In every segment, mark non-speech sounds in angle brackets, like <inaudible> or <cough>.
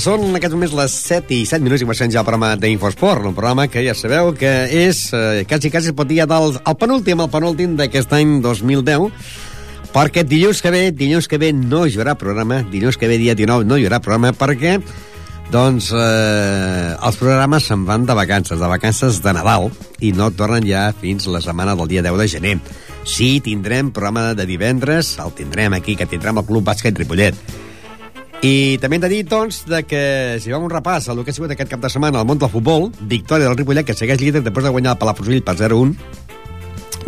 Són en aquest moments les 7 i 7 minuts i comencem ja el programa d'Infosport, un programa que ja sabeu que és, eh, quasi, quasi pot dir del, el penúltim, el penúltim d'aquest any 2010, perquè dilluns que ve, dilluns que ve no hi haurà programa, dilluns que ve dia 19 no hi haurà programa, perquè doncs eh, els programes se'n van de vacances, de vacances de Nadal, i no tornen ja fins la setmana del dia 10 de gener. Sí, tindrem programa de divendres, el tindrem aquí, que tindrem el Club Bàsquet Ripollet. I també hem de dir, doncs, de que si vam un repàs al que ha sigut aquest cap de setmana al món del futbol, victòria del Ripollet, que segueix líder després de guanyar el Palafrugell per 0-1,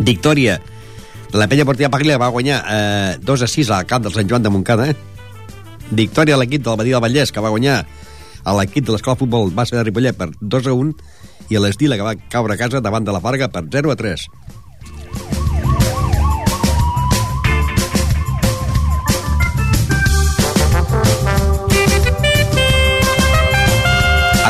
victòria de la Pella Portilla Paglia, va guanyar eh, 2 a 6 al camp del Sant Joan de Montcada, eh? victòria de l'equip del Badia del Vallès, que va guanyar a l'equip de l'escola futbol base de Ripollet per 2 a 1, i a l'Estila, que va caure a casa davant de la Farga per 0 a 3.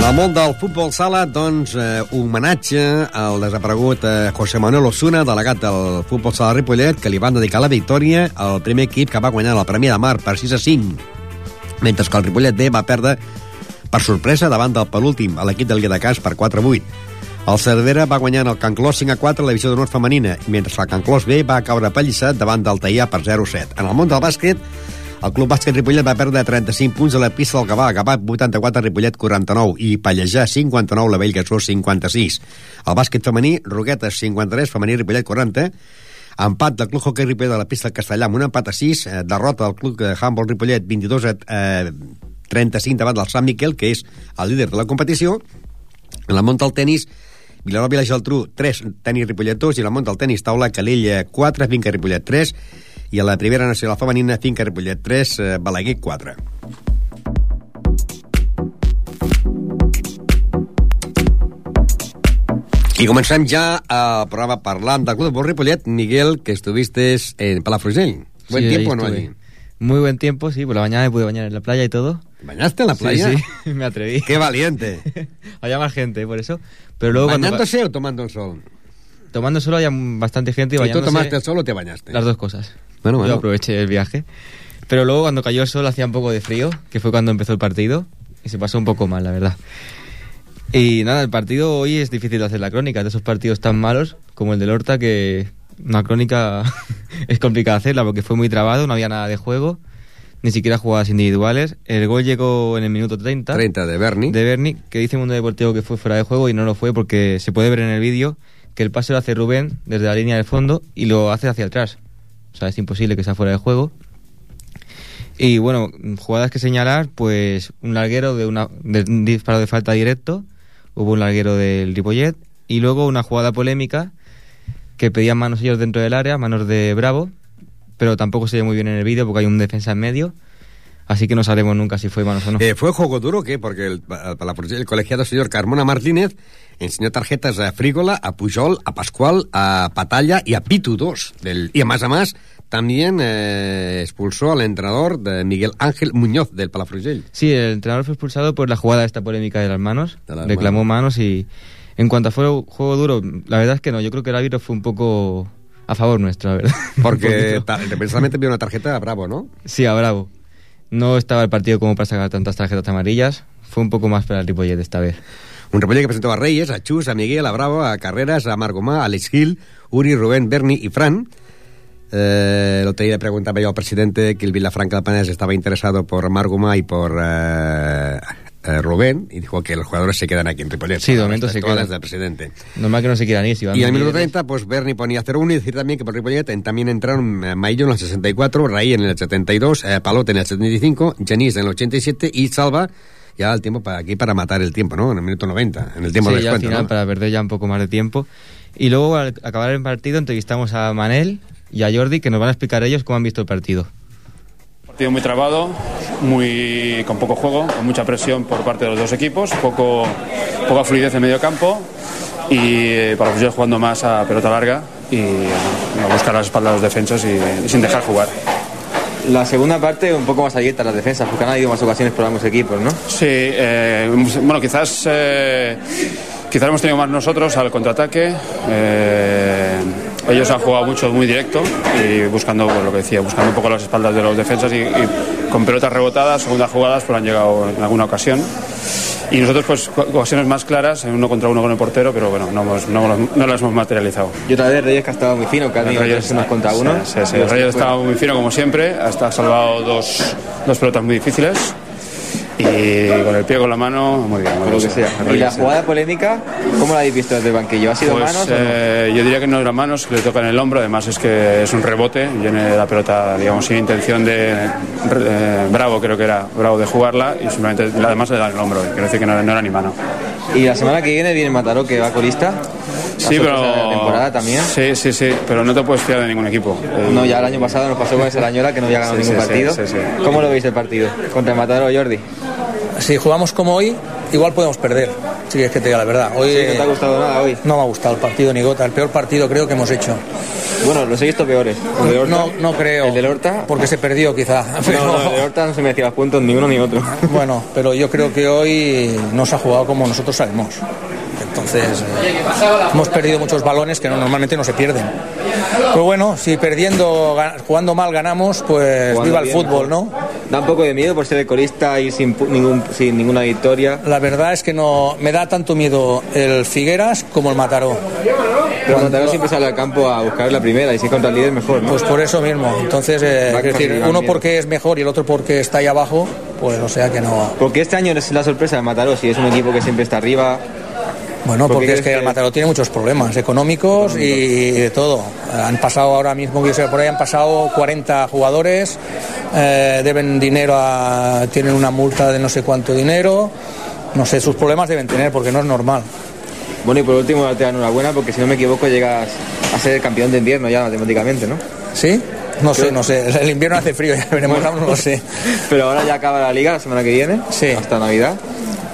En el món del futbol sala, doncs, eh, homenatge al desaparegut eh, José Manuel Osuna, delegat del futbol sala Ripollet, que li van dedicar la victòria al primer equip que va guanyar la Premi de Mar per 6 a 5, mentre que el Ripollet B va perdre per sorpresa davant del penúltim, a l'equip del Guadacàs per 4 a 8. El Cervera va guanyar el Can Clos 5 a 4 a la divisió d'honor femenina, mentre que el Can Clos B va caure pallissat davant del Taillà per 0 a 7. En el món del bàsquet, el Club Bàsquet Ripollet va perdre 35 punts a la pista del Gavà, Gavà 84, Ripollet 49 i Pallejà 59, la Bellgasó 56. El bàsquet femení, Roquetes 53, femení Ripollet 40, empat del Club Hockey Ripollet a la pista del Castellà amb un empat a 6, eh, derrota del Club Handball Ripollet 22 a eh, 35 davant del Sant Miquel, que és el líder de la competició. En el món del tennis, Vilanova la Geltrú 3, tenis Ripollet 2, i el món del tennis taula Calella 4, Vinca Ripollet 3, i a la primera nacional femenina Finca Ripollet 3, eh, Balaguer 4. I comencem ja el programa parlant del Club de Ripollet. Miguel, que estuviste en Palafrugell. ¿Buen Sí, tiempo no allí? Muy buen tiempo, sí. Por la mañana me pude bañar en la playa y todo. ¿Bañaste en la playa? Sí, sí, <laughs> me atreví. ¡Qué valiente! <laughs> Había más gente, por eso. Pero luego cuando... ¿Bañándose o tomando el sol? Tomando solo había bastante gente y ¿Y tú bañándose... tomaste el sol o te bañaste? Las dos cosas. Bueno, bueno. Yo aproveché el viaje. Pero luego cuando cayó el sol hacía un poco de frío, que fue cuando empezó el partido. Y se pasó un poco mal, la verdad. Y nada, el partido hoy es difícil de hacer la crónica. De esos partidos tan malos como el del Horta, que una crónica <laughs> es complicada hacerla porque fue muy trabado, no había nada de juego, ni siquiera jugadas individuales. El gol llegó en el minuto 30. 30 de Berni. de Berni, que dice Mundo Deportivo que fue fuera de juego y no lo fue porque se puede ver en el vídeo que el pase lo hace Rubén desde la línea del fondo y lo hace hacia atrás. O sea, es imposible que sea fuera de juego. Y bueno, jugadas que señalar, pues un larguero de, una, de un disparo de falta directo, hubo un larguero del Ripollet y luego una jugada polémica que pedían manos ellos dentro del área, manos de Bravo, pero tampoco se ve muy bien en el vídeo porque hay un defensa en medio, así que no sabremos nunca si fue manos o no. Eh, ¿Fue juego duro qué? Porque el, el, el colegiado señor Carmona Martínez enseñó tarjetas a Frígola, a Pujol, a Pascual, a Patalla y a Pitu 2. Del, y más a más también eh, expulsó al entrenador de Miguel Ángel Muñoz del Palafrugell. Sí, el entrenador fue expulsado por la jugada esta polémica de las manos. De las reclamó manos. y en cuanto a juego, juego duro, la verdad es que no. Yo creo que el árbitro fue un poco a favor nuestro, la verdad. <laughs> Porque precisamente vio una tarjeta a Bravo, ¿no? sí, a Bravo. No estaba el partido como para sacar tantas tarjetas amarillas. Fue un poco más para el Ripollet esta vez. Un Ripollet que presentó a Reyes, a Chus, a Miguel, a Bravo, a Carreras, a Margomà, a Alex Gil, Uri, Rubén, Berni y Fran. Eh, el otro día preguntaba yo al presidente que el Vilafranca del Penés estaba interesado por Margomà y por eh, eh, Rubén y dijo que los jugadores se quedan aquí en Ripollet. Sí, de momento se quedan. del presidente. Normal que no se quieran ir. Si van Y en el líderes. minuto 30, pues Berni ponía 0-1 y decir también que por Ripollet en- también entraron eh, Maillo en el 64, Raí en el 72, eh, Palote en el 75, Genís en el 87 y Salva ya el tiempo para aquí para matar el tiempo, ¿no? En el minuto 90, en el tiempo sí, de ya al final ¿no? para perder ya un poco más de tiempo. Y luego al acabar el partido entrevistamos a Manel y a Jordi que nos van a explicar ellos cómo han visto el partido. Partido muy trabado, muy con poco juego, con mucha presión por parte de los dos equipos, poco, poca fluidez en medio campo y eh, para los jugando más a pelota larga y a buscar las espaldas a los defensas y, y sin dejar jugar. La segunda parte un poco más abierta las defensas, porque han habido más ocasiones por ambos equipos, ¿no? Sí, eh, bueno, quizás, eh, quizás hemos tenido más nosotros al contraataque. eh, ellos han jugado mucho muy directo y buscando pues, lo que decía, buscando un poco las espaldas de los defensas y, y con pelotas rebotadas, segundas jugadas, pues han llegado en alguna ocasión. Y nosotros, pues, ocasiones más claras, en uno contra uno con el portero, pero bueno, no, hemos- no, no las hemos materializado. Y otra vez Reyes que ha estado muy fino, que ha tenido tres unos contra uno. Sí, sí, sí. Reyes estaba muy fino como siempre, hasta ha salvado dos, dos pelotas muy difíciles. Y con el pie con la mano, muy bien. muy lo que sea. Y la jugada polémica, ¿cómo la habéis visto desde el banquillo? ¿Ha sido Pues, manos o no? eh, yo diría que no era manos, le toca en el hombro, además es que es un rebote, viene la pelota, digamos, sin intención de eh, Bravo, creo que era Bravo de jugarla, y simplemente además le da en el hombro, quiero decir que no era ni mano. Y la semana que viene viene Mataró, que va colista. La Sí, pero. de la temporada también. Sí, sí, sí, pero no te puedes fiar de ningún equipo. No, ya el año pasado nos pasó con esa Arañola que no había ganado Sí, ningún sí, partido. sí, sí. ¿Cómo lo veis el partido? Contra el Mataró, Jordi. Si jugamos como hoy, igual podemos perder. Si quieres que te diga la verdad. Hoy Sí, no te ha gustado nada hoy. no me ha gustado el partido ni gota. El peor partido creo que hemos hecho. Bueno, los he visto peores. El del Horta- No, no creo. El del Horta. Porque se perdió quizá. <laughs> Pero- No, no, el del Horta no se merecía los puntos ni uno ni otro. <laughs> Bueno, pero yo creo que hoy no se ha jugado como nosotros sabemos. Entonces, eh, hemos perdido muchos balones que no- normalmente no se pierden. Pero bueno, si perdiendo, ga- jugando mal ganamos, pues Jugando viva el bien, fútbol. ¿no? Da un poco de miedo por ser el colista y sin, ningún, sin ninguna victoria. La verdad es que no me da tanto miedo el Figueras como el Mataró. Pero Mataró siempre sale al campo a buscar la primera y si es contra el líder mejor, ¿no? Pues por eso mismo. Entonces, eh, es decir, uno miedo. porque es mejor y el otro porque está ahí abajo, pues o sea que no. Porque este año es la sorpresa de Mataró, si es un equipo que siempre está arriba. Bueno, ¿Por qué porque es que el Mataró tiene muchos problemas económicos y de todo. Han pasado ahora mismo, que yo sé, por ahí han pasado 40 jugadores, eh, deben dinero a. tienen una multa de no sé cuánto dinero. No sé, sus problemas deben tener porque no es normal. Bueno, y por último, te dan enhorabuena porque si no me equivoco llegas a ser campeón de invierno ya matemáticamente, ¿no? ¿Sí? No sé, no sé. El invierno hace frío, ya veremos, no lo sé. <laughs> Pero ahora ya acaba la liga la semana que viene, Sí. hasta Navidad,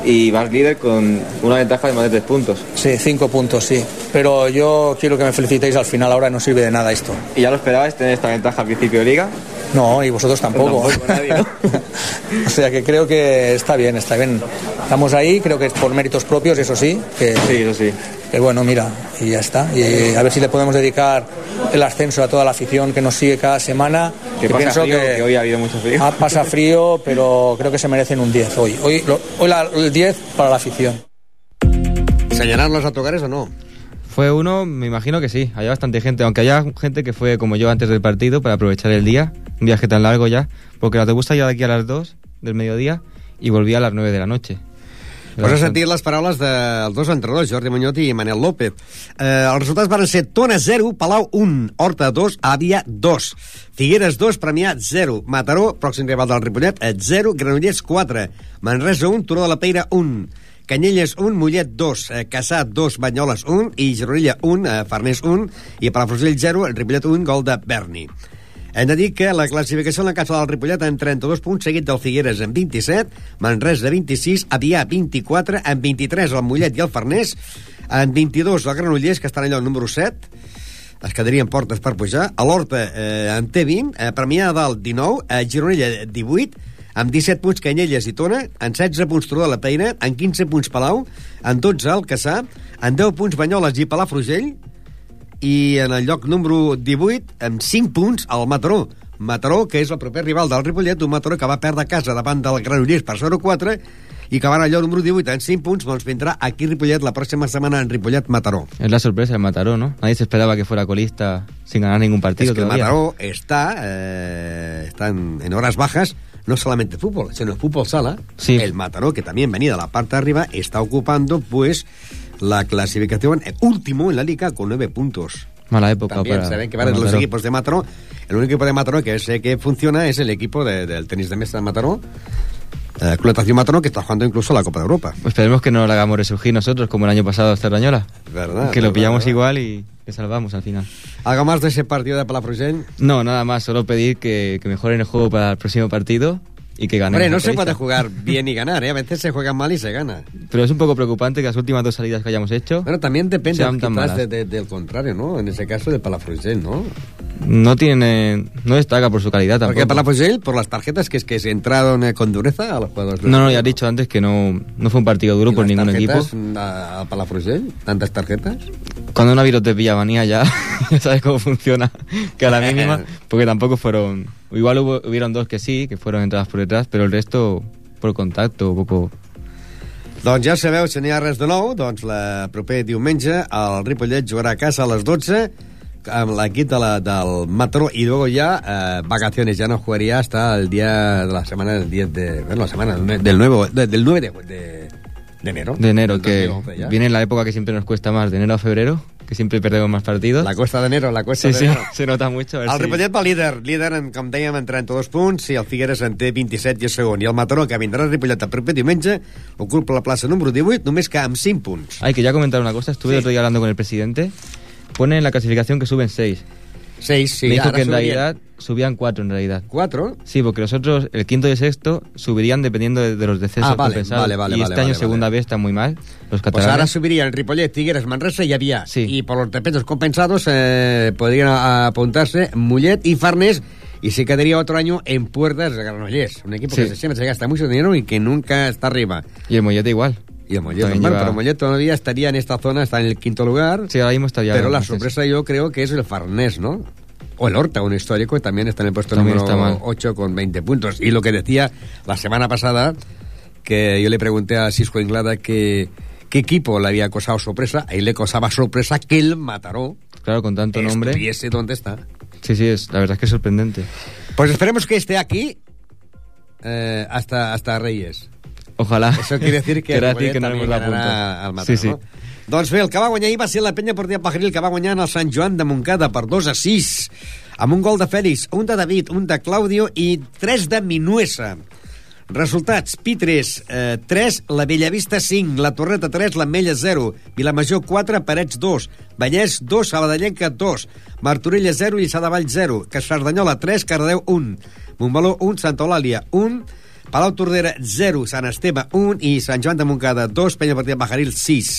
y vas líder con una ventaja de más de tres puntos. Sí, cinco puntos, sí. Pero yo quiero que me felicitéis al final, ahora no sirve de nada esto. ¿Y ya lo esperabais tener esta ventaja al principio de liga? No, y vosotros tampoco. Tampoco, nadie, ¿no? <laughs> o sea que creo que está bien, está bien. Estamos ahí, creo que es por méritos propios, eso sí, que, Sí, eso sí. Que bueno, mira, y ya está. Y a ver si le podemos dedicar el ascenso a toda la afición que nos sigue cada semana. Que que pasa pienso frío, que- que hoy ha habido mucho frío. Ah, pasa frío, pero creo que se merecen un 10 hoy. Hoy, lo- hoy la- el 10 para la afición. ¿Enseñarán los autocares o no? Fue uno, me imagino que sí. Había bastante gente, aunque haya gente que fue como yo antes del partido para aprovechar el día. Un viaje tan largo ya. Porque el autobús salía de aquí a las 2 del mediodía y volvía a las 9 de la noche. Pues has sentit les paraules dels dos entrenadors, Jordi Muñoz i Manel López. Eh, els resultats van ser Tona 0, Palau 1, Horta 2, Àvia 2, Figueres 2, Premià 0, Mataró, pròxim rival del Ripollet, eh, 0, Granollers 4, Manresa 1, Turó de la Peira 1, Canyelles 1, Mollet 2, eh, Caçà 2, Banyoles 1 i Gironella 1, eh, Farners 1 i Palafrugell 0, el Ripollet 1, gol de Berni. Hem de dir que la classificació en la casa del Ripollet en 32 punts, seguit del Figueres en 27, Manresa 26, Avià 24, en 23 el Mollet i el Farners, en 22 el Granollers, que estan allò al número 7, es quedarien portes per pujar, a l'Horta eh, en té 20, eh, Premià de Dalt 19, a Gironella 18, amb 17 punts Canyelles i Tona, en 16 punts Turó de la Peira, en 15 punts Palau, en 12 el Caçà, en 10 punts Banyoles i Palafrugell, i en el lloc número 18, amb 5 punts, el Mataró. Mataró, que és el proper rival del Ripollet, un Mataró que va perdre casa davant del Granollers per 0-4 i que va el lloc número 18 en 5 punts, doncs vindrà aquí Ripollet la pròxima setmana en Ripollet-Mataró. Es la sorpresa del Mataró, ¿no? Nadie se esperaba que fuera colista sin ganar ningún partido Es que el todavía. Mataró está, eh, está en, en horas bajas, no solamente fútbol, sino fútbol sala. Sí. El Mataró, que también venía de la parte de arriba, está ocupando pues la clasificación último en la liga con 9 puntos. Mala época También para, saben que van los equipos de Mataró. El único equipo de Mataró que sé que funciona es el equipo de- del tenis de mesa de Mataró, eh, Club Natación Mataró, que está jugando incluso la Copa de Europa. Esperemos que no lo hagamos resurgir nosotros como el año pasado a Cerdañola. Verdad, que lo verdad, pillamos verdad. igual y le salvamos al final. ¿Algo más de ese partido de Palafrugell? No, nada más, solo pedir que, que mejoren el juego para el próximo partido y que ganen. Hombre, no se puede jugar <laughs> bien y ganar, ¿eh? A veces se juega mal y se gana. Pero es un poco preocupante que las últimas dos salidas que hayamos hecho Bueno, también depende de- de- del contrario, ¿no? En ese caso de Palafrugell, ¿no? No tiene no destaca por su calidad tampoco. Porque para Palafrugell, por las tarjetas, que es que se entraron eh, con dureza a los jugadores. No, no, ya he dicho antes que no, no fue un partido duro ¿Y por ningún equipo. tarjetas a- a Palafrugell? ¿Tantas tarjetas? Cuando una virus te pilla manía ya, <laughs> ya sabes cómo funciona, que a la mínima, porque tampoco fueron... Igual hubo, hubieron dos que sí, que fueron entradas por detrás, pero el resto por contacto, poco... Doncs ja sabeu, si no hi ha res de nou, doncs la proper diumenge el Ripollet jugarà a casa a les 12 amb l'equip de la, del Mataró y luego ya eh, vacaciones, ya no jugaría hasta el día de la semana del 10 de... Bueno, la semana del, nue- del, nuevo, de- del 9 de, de, de enero. De enero, que 2011 ya. viene la época que siempre nos cuesta más, de enero a febrero, que siempre perdemos más partidos. La cuesta de enero, la cuesta Sí, de sí, enero. <laughs> se nota mucho. El si- Ripollet va líder, líder, en, com dèiem, en 32 punts, i el Figueres en té 27 i és segon. I el Mataró, que vindrà al Ripollet el proper diumenge, ocupa la plaça número 18, només que amb 5 punts. Hay que ya comentar una cosa, estuve Sí. el otro día hablando con el presidente, pone en la clasificación que suben seis. 6, sí, Me dijo que en realidad subían cuatro en realidad. 4. Sí, porque los otros, el quinto y el sexto, subirían dependiendo de, de los descensos Ah, vale, compensados. vale, vale, y vale, este año vale, segunda vale. vez está muy mal, los Pues ahora catalanes. subirían Ripollet, Figueres, Manresa y Avià. Sí. Y por los defensas compensados eh, podrían apuntarse Mullet y Farnes y se quedaría otro año en puertas de Granollers. Un equipo Sí. que siempre se gasta mucho dinero y que nunca está arriba. Y el Mollete igual. Y el Mollet, lleva- pero Mollet todavía estaría en esta zona, está en el quinto lugar. Sí, ahora mismo estaría... Pero la sorpresa yo creo que es el Farnés, ¿no? O el Horta, un histórico, que también está en el puesto También número está mal. 8 con 20 puntos. Y lo que decía la semana pasada, que yo le pregunté a Cisco Inglada que qué equipo le había causado sorpresa, ahí le causaba sorpresa que el Mataró Claro, con tanto nombre. estuviese donde está. Sí, sí, es, la verdad es que es sorprendente. Pues esperemos que esté aquí eh, hasta, hasta Reyes. Ojalá. Eso quiere decir que, Quiere decir que no hemos al Mataró, Sí, sí. no? Doncs bé, el que va guanyar ahir va ser la penya portilla Pajaril, que va guanyar en el Sant Joan de Montcada per 2 a 6, amb un gol de Fèlix, un de David, un de Claudio i 3 de Minuesa. Resultats, Pitres eh, 3, la Bellavista 5, la Torreta 3, l'Ametlla 0, Vilamajor 4, Parets 2, Vallès 2, Sabadellenca 2, Martorella 0, Lliçà de Vall 0, que Cerdanyola 3, Cardeu 1, Montmeló 1, Santa Eulàlia 1, Palau Tordera 0, Sant Esteve 1 i Sant Joan de Montcada 2, Penya Partida Bajaril 6.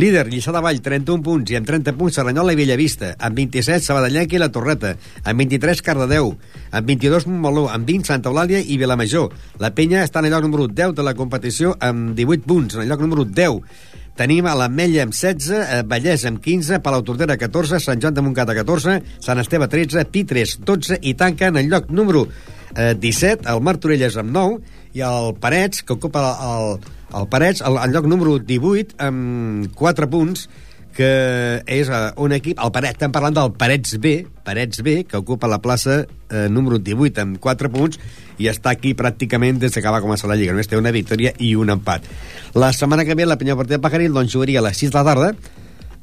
Líder, Lliçà de Vall, 31 punts, i amb 30 punts Cerdanyola i Bellavista, amb 27 Sabadellenca i la Torreta, amb 23 Cardedeu, amb 22 Montmeló, amb 20 Santa Eulàlia i Vilamajor. La penya està en el lloc número 10 de la competició amb 18 punts, en el lloc número 10. Tenim a l'Ametlla amb 16, eh, Vallès amb 15, Palau Tordera 14, Sant Joan de Montcada 14, Sant Esteve 13, Pitres 12 i tanca en el lloc número eh, 17, el Martorelles amb 9 i el Parets, que ocupa el, el Parets, el, el lloc número 18 amb 4 punts que és eh, un equip, el Parets, estem parlant del Parets B, Parets B, que ocupa la plaça eh, número 18 amb 4 punts i està aquí pràcticament des que va començar la Lliga. Només té una victòria i un empat. La setmana que ve la Penya Partida Pajaril doncs, jugaria a les 6 de la tarda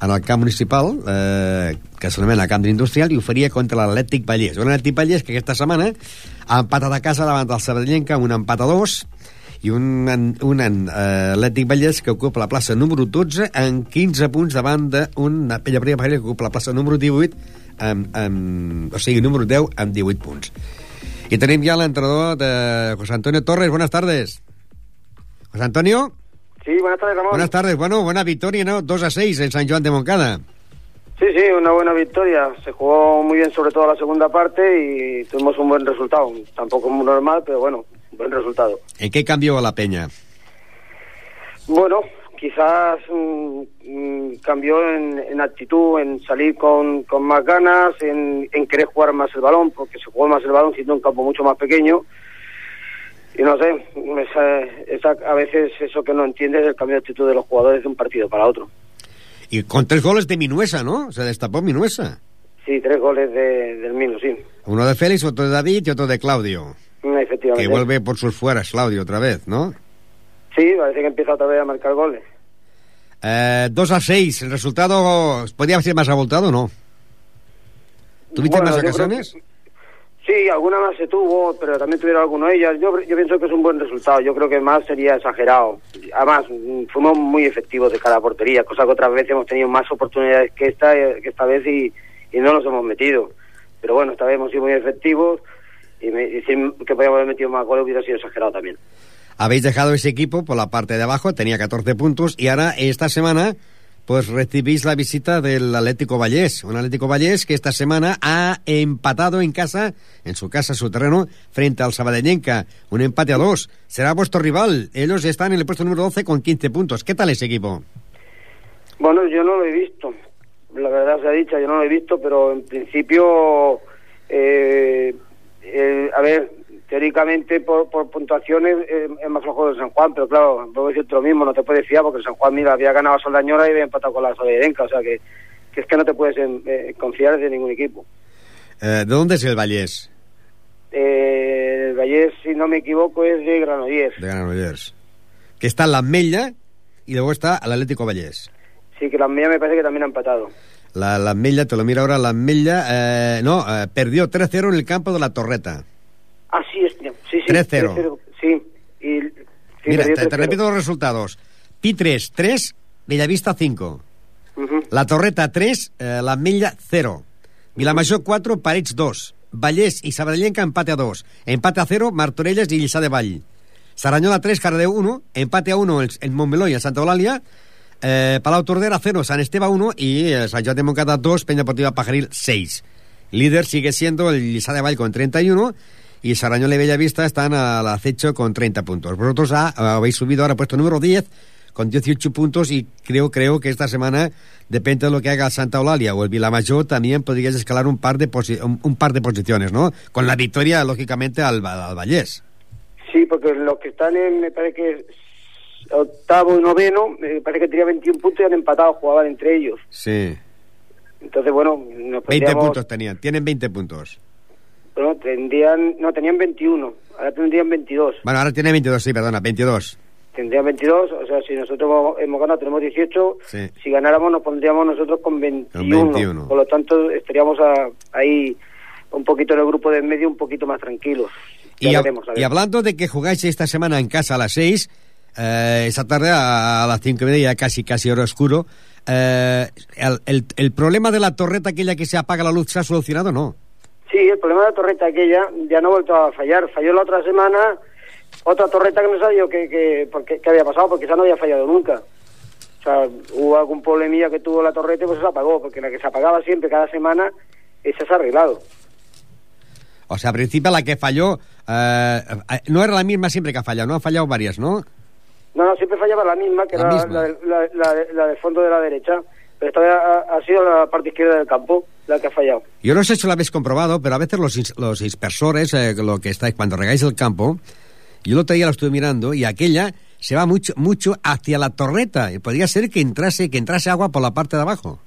en el camp municipal, eh, que s'anomena Camp d'Industrial, i ho faria contra l'Atlètic Vallès. Un Atlètic Vallès que aquesta setmana ha empatat a casa davant del Sabadellenca amb un empat a dos, i un, un uh, Atlètic Vallès que ocupa la plaça número 12 amb 15 punts davant d'un Pella Prima Pajaril que ocupa la plaça número 18 amb, amb, o sigui, número 10 amb 18 punts. Y tenim ya al entrenador de José Antonio Torres. Buenas tardes. José Antonio. Sí, buenas tardes, Ramón. Buenas tardes. Bueno, buena victoria, ¿no? 2 a 6 en San Juan de Moncada. Sí, sí, una buena victoria. Se jugó muy bien, sobre todo la segunda parte, y tuvimos un buen resultado. Tampoco muy normal, pero bueno, buen resultado. ¿En qué cambió la peña? Bueno, quizás mm, mm, cambió en, en actitud, en salir con, con más ganas, en, en querer jugar más el balón, porque se jugó más el balón siendo un campo mucho más pequeño. Y no sé, esa, esa- a veces eso que no entiendes es el cambio de actitud de los jugadores de un partido para otro. Y con tres goles de Minuesa, ¿no? Se destapó Minuesa. Sí, tres goles de- del Mino, sí, Uno de Félix, otro de David y otro de Claudio. efectivamente. Que vuelve por sus fueras, Claudio, otra vez, ¿no? Sí, parece que empieza otra vez a marcar goles. Eh, 2 a 6. ¿El resultado podría ser más abultado o no? ¿Tuviste Bueno, más creo ocasiones? Sí, alguna más se tuvo, pero también tuvieron alguno de ellas. Yo, pienso que es un buen resultado. Yo creo que más sería exagerado. Además, mm, fuimos muy efectivos de cada portería, cosa que otras veces hemos tenido más oportunidades que esta, eh, que esta vez y, y no nos hemos metido. Pero bueno, esta vez hemos sido muy efectivos y, me, decir que podíamos haber metido más goles hubiera sido exagerado también. Habéis dejado ese equipo por la parte de abajo, tenía 14 puntos y ahora esta semana pues recibís la visita del Atlético Vallés. Un Atlético Vallés que esta semana ha empatado en casa, en su casa, su terreno, frente al Sabadellenca. Un empate a dos. Será vuestro rival. Ellos están en el puesto número 12 con 15 puntos. ¿Qué tal ese equipo? Bueno, yo no lo he visto. La verdad se ha dicho, yo no lo he visto, pero en principio, eh, eh, a ver, teóricamente por, por puntuaciones eh, es más flojo de San Juan, pero claro, puedo decirte lo mismo, no te puedes fiar porque San Juan, mira, había ganado a Soldañora y había empatado con la Soledenca, o sea que, que es que no te puedes eh, confiar de ningún equipo. Eh, ¿De dónde es el Vallés? Eh, el Vallés, si no me equivoco, es de Granollers. De Granollers. Que está en la Mella y luego está el Atlético Vallés. Sí, que la Mella me parece que también ha empatado. La, la Mella, te lo miro ahora, la Mella, eh, no, perdió 3-0 en el campo de la Torreta. Ah, sí, es, sí, sí. 3-0. Sí. Y, sí, Mira, te, te 3-0. repito los resultados. Pi 3, 3, Bellavista 5. Ujú. La Torreta 3, eh, la Mella 0. Vilamajor 4, Parets 2. Vallès i Sabadellenca empate a 2. Empate a 0, Martorelles i Lliçà de Vall. Saranyola 3, Cardeu 1. Empate a 1 el, el Montmeló i el Santa Eulàlia. Eh, Palau Tordera 0, San Esteve 1 y eh, San Joan de Montcada 2, Peña Deportiva Pajaril 6. Líder sigue siendo el Lliçà de Vall con 31 y Sarañola y Bellavista están al acecho con 30 puntos. Vosotros ah, habéis subido ahora puesto número 10 con 18 puntos y creo creo que esta semana depende de lo que haga el Santa Eulalia o el Vilamayor también podrías escalar un par de posi- un, un par de posiciones, ¿no? Con la victoria lógicamente al, al Vallés. Sí, porque los que están en, me parece que octavo y noveno, me parece que tenía 21 puntos y han empatado, jugaban entre ellos. Sí. Entonces, bueno, nos 20 podríamos- puntos tenían, tienen 20 puntos. Bueno, tendrían, no, tenían 21, ahora tendrían 22. Bueno, ahora tiene 22, sí, perdona, 22. Tendrían 22, o sea, si nosotros hemos- ganado, tenemos 18, Sí. si ganáramos nos pondríamos nosotros con 21. 21. Por lo tanto, estaríamos a- ahí un poquito en el grupo de en medio, un poquito más tranquilos. Ya Y, veremos, hablando de que jugáis esta semana en casa a las 6, eh, esta tarde a, a las 5 y media, casi, casi hora oscuro, eh, el, el- el problema de la torreta aquella que se apaga la luz se ha solucionado, ¿no? Sí, el problema de la torreta aquella ya no ha vuelto a fallar. Falló la otra semana otra torreta que no sabía que, que, por qué- qué había pasado, porque esa no había fallado nunca. O sea, hubo algún problemilla que tuvo la torreta y pues se apagó, porque la que se apagaba siempre, cada semana, esa se ha arreglado. O sea, al principio la que falló eh, eh, no era la misma siempre que ha fallado, ¿no? Han fallado varias, ¿no? No, no, siempre fallaba la misma, que La era la, misma. la, la, la del fondo de la derecha. Pero esta vez ha, ha sido la parte izquierda del campo la que ha fallado. Yo no sé si lo habéis comprobado, pero a veces los, los dispersores, eh, lo que estáis, cuando regáis el campo, yo el otro día lo estuve mirando y aquella se va mucho, mucho hacia la torreta. Y podría ser que entrase, que entrase agua por la parte de abajo.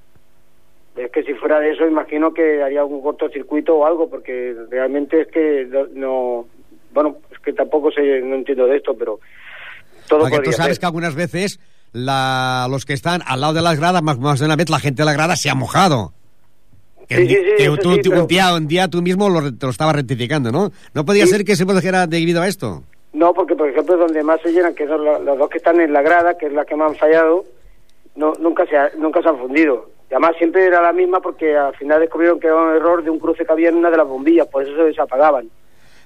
Es que si fuera de eso, imagino que haría algún cortocircuito o algo, porque realmente es que no, no- bueno, es que tampoco sé, no entiendo de esto, pero todo Porque tú sabes ser. que algunas veces la, los que están al lado de las gradas, más, más de una vez la gente de la grada se ha mojado. Que, Sí, sí, sí, que eso tú, pero- un, día, un día tú mismo lo, te lo estabas rectificando, ¿no? No podía ser que se produjera debido a esto. No, porque por ejemplo donde más se llenan, que son la- los dos que están en la grada, que es la que más han fallado, no, nunca se ha- nunca se han fundido. Y además siempre era la misma porque al final descubrieron que era un error de un cruce que había en una de las bombillas, por eso se, se apagaban.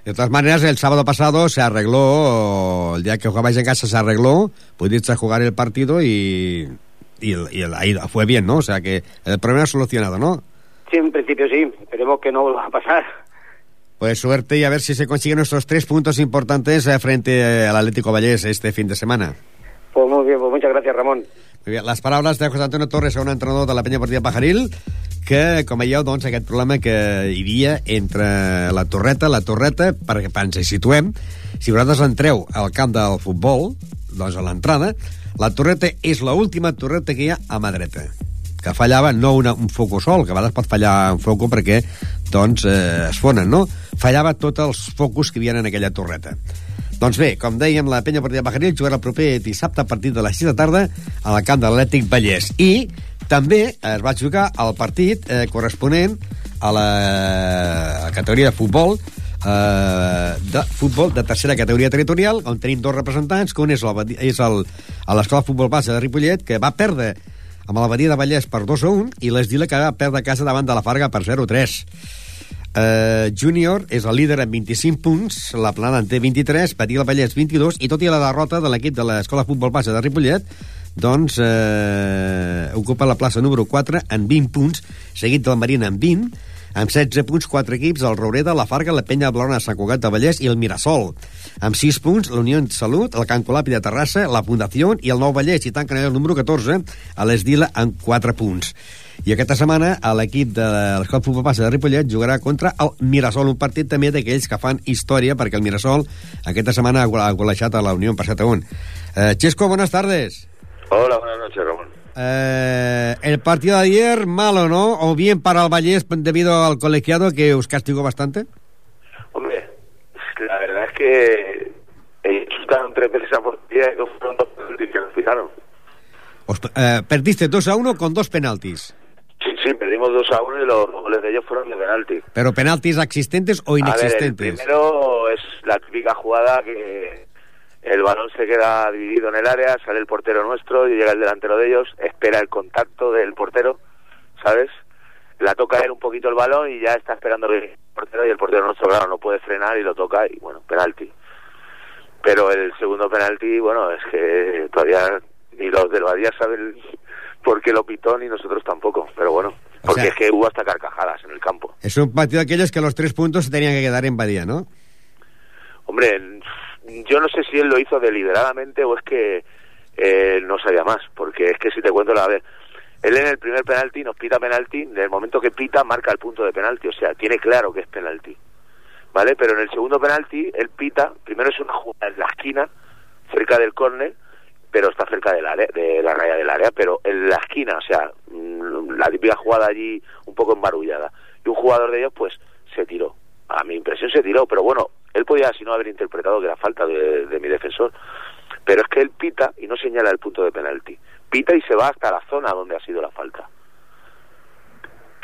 De todas maneras, el sábado pasado se arregló, el día que jugabais en casa se arregló, pudisteis jugar el partido y, y, el- y ahí fue bien, ¿no? O sea que el problema solucionado, ¿no? Sí, en principio sí, esperemos que no vuelva a pasar. Pues suerte y a ver si se consiguen nuestros tres puntos importantes eh, frente eh, al Atlético Vallés este fin de semana. Pues muy bien, pues muchas gracias Ramón. Muy bé, les paraules de José Antonio Torres, un entrenador de la penya partida Pajaril, que, com veieu, doncs, aquest problema que hi havia entre la torreta, la torreta, perquè ens hi situem, si vosaltres entreu al camp del futbol, doncs a l'entrada, la torreta és l'última torreta que hi ha a mà dreta que fallava no una, un foco sol, que a vegades pot fallar un foco perquè doncs, eh, es fonen, no? Fallava tots els focus que hi havia en aquella torreta. Doncs bé, com dèiem, la penya partida Pajaril jugarà el proper dissabte a partir de les 6 de tarda a la camp de l'Atlètic Vallès. I també es va jugar el partit eh, corresponent a la, a la categoria de futbol eh, de futbol de tercera categoria territorial, on tenim dos representants, que un és, el, és el, a l'Escola Futbol Base de Ripollet, que va perdre amb la Badia de Vallès per 2 a 1 i l'Esdila que va perdre a casa davant de la Farga per 0 a 3. Uh, júnior és el líder amb 25 punts, la Plana en té 23, Patí del Vallès 22, i tot i la derrota de l'equip de l'Escola Futbol Base de Ripollet, doncs eh, ocupa la plaça número 4 en 20 punts, seguit del Marina en 20, amb 16 punts, 4 equips, el Roureda, la Farga, la Penya Blona, Sant Cugat de Vallès i el Mirasol. Amb 6 punts, la Unió en Salut, el Can Colapi de Terrassa, la Fundació i el Nou Vallès, i tanquen el número 14, a l'Esdila, amb 4 punts. I aquesta setmana l'equip de l'Escola Futbol Passa de Ripollet jugarà contra el Mirasol, un partit també d'aquells que fan història, perquè el Mirasol aquesta setmana ha golejat a la Unió per 7 a 1. Eh, Xesco, buenas tardes. Hola, buenas noches, Ramón. Eh, el partido de ayer, malo, ¿no? O bien para el Vallés debido al colegiado que os castigó bastante. Hombre, la verdad es que ellos estaban tres veces a portería y no fueron dos penaltis que nos fijaron. Os, eh, perdiste 2 a 1 con dos penaltis. Sí, sí, perdimos 2 a 1 y los goles de ellos fueron de penalti. ¿Pero penaltis existentes o inexistentes? A ver, el primero es la típica jugada que el balón se queda dividido en el área, sale el portero nuestro y llega el delantero de ellos, espera el contacto del portero, ¿sabes? La toca él un poquito el balón y ya está esperando el portero y el portero nuestro, claro, no puede frenar y lo toca y bueno, penalti. Pero el segundo penalti, bueno, es que todavía ni los del Badía saben por qué lo pitó ni nosotros tampoco, pero bueno, porque sea, es que hubo hasta carcajadas en el campo. Es un partido de aquellos que los tres puntos se tenían que quedar en Badía, ¿no? Hombre, yo no sé si él lo hizo deliberadamente o es que eh, no sabía más, porque es que si te cuento la vez, él en el primer penalti nos pita penalti, en el momento que pita marca el punto de penalti, o sea, tiene claro que es penalti, ¿vale? Pero en el segundo penalti, él pita, primero es una jugada en la esquina, cerca del córner, pero está cerca del área, de la raya del área, pero en la esquina, o sea, la típica jugada allí un poco embarullada. Y un jugador de ellos, pues, se tiró. A mi impresión se tiró, pero bueno, él podía, si no, haber interpretado que era falta de, de mi defensor. Pero es que él pita y no señala el punto de penalti. Pita y se va hasta la zona donde ha sido la falta.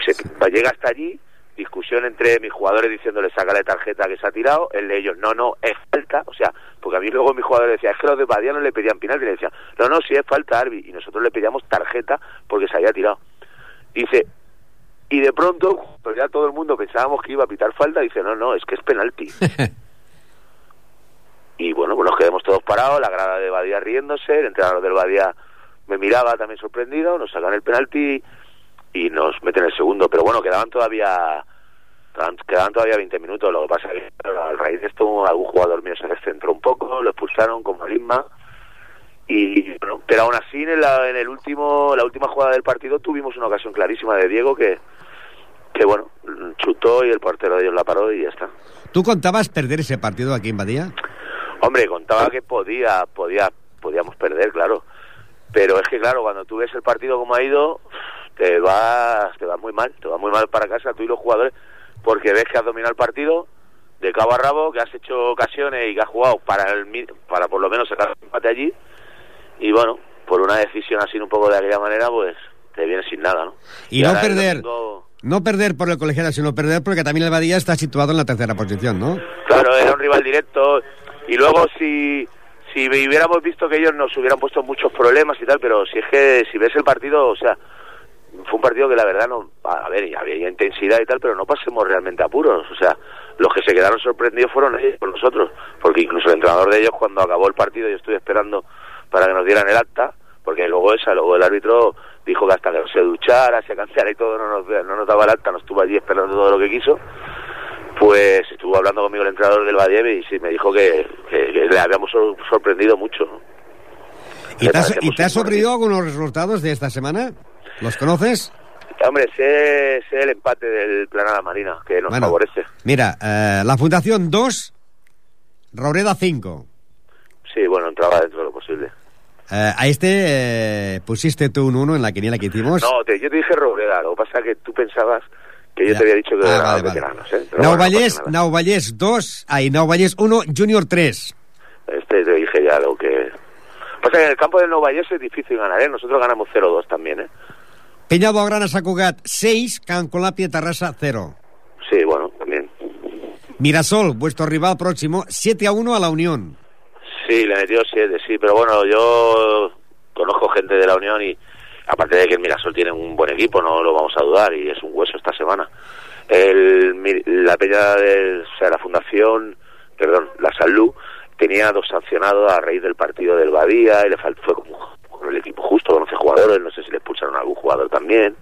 Se, llega hasta allí, discusión entre mis jugadores diciéndole saca la tarjeta que se ha tirado, el de ellos, no, no, es falta, o sea, porque a mí luego mis jugadores decían, es que los de Badía no le pedían penalti, y le decían, no, no, si es falta, Arbi, y nosotros le pedíamos tarjeta porque se había tirado. Dice, y de pronto, pues ya todo el mundo pensábamos que iba a pitar falta, dice, no, no, es que es penalti. <laughs> y bueno, pues nos quedamos todos parados, la grada de Badía riéndose, el entrenador del Badía me miraba también sorprendido, nos sacan el penalti y nos meten el segundo, pero bueno, quedaban todavía quedaban todavía 20 minutos, lo que pasa es que a raíz de esto algún jugador mío se descentró un poco, lo expulsaron como Lisma y bueno, pero aún así en, la, en el último la última jugada del partido tuvimos una ocasión clarísima de Diego que que bueno, chutó y el portero de ellos la paró y ya está. ¿Tú contabas perder ese partido aquí en Badía? Hombre, contaba que podía, podía, podíamos perder, claro. Pero es que claro, cuando tú ves el partido como ha ido, te vas, te va muy mal, te va muy mal para casa tú y los jugadores, porque ves que has dominado el partido de cabo a rabo, que has hecho ocasiones y que has jugado para el, para por lo menos sacar el empate allí y bueno, por una decisión así un poco de aquella manera, pues te vienes sin nada, ¿no? Y, y no perder, domingo... no perder por el colegiado, sino perder porque también el Badía está situado en la tercera posición, ¿no? Claro, era un rival directo y luego si si hubiéramos visto que ellos nos hubieran puesto muchos problemas y tal, pero si es que si ves el partido, o sea, fue un partido que la verdad no, a ver, había intensidad y tal, pero no pasemos realmente apuros, o sea, los que se quedaron sorprendidos fueron ellos por nosotros, porque incluso el entrenador de ellos cuando acabó el partido yo estuve esperando para que nos dieran el acta, porque luego esa, luego el árbitro dijo que hasta que se duchara, se cansara y todo, no nos, no nos daba el acta, nos estuvo allí esperando todo lo que quiso, pues estuvo hablando conmigo el entrenador del Badieve y sí, me dijo que, que, que le habíamos sor sorprendido mucho. ¿no? ¿Y te, has, ¿Y te has sorprendido algunos resultados de esta semana? ¿Los conoces? Hombre, sé, sé el empate del Planada Marina, que nos bueno, favorece. Mira, eh, la Fundación 2, Raureda 5. Sí, bueno, entraba Eh, a este eh, pusiste tú un 1 en la quiniela que hicimos. No, te, yo te dije Raureda, lo que pasa que tú pensabas que yo ya. te había dicho que ah, vale, veteranos. Vale. ¿eh? Nauvallés, bueno, no Nauvallés 2, ahí Nauvallés 1, Junior 3. Este te dije ya lo que... Pasa que en el campo del Nauvallés es difícil ganar, ¿eh? Nosotros ganamos 0-2 también, ¿eh? Peñado Grana Sacugat 6, Can Colapia Tarrasa 0. Sí, bueno, también. Mirasol, vuestro rival próximo, 7 a 1 a la Unión. Sí, le metió 7, sí, pero bueno, yo conozco gente de la Unión y aparte de que el Mirasol tiene un buen equipo, no lo vamos a dudar y es un hueso esta semana. El, la peña de o sea, la fundación, perdón, la salud tenía dos sancionados a raíz del partido del Badía y le fue como por el equipo justo, con 11 jugadores, no sé si le expulsaron a algún jugador también.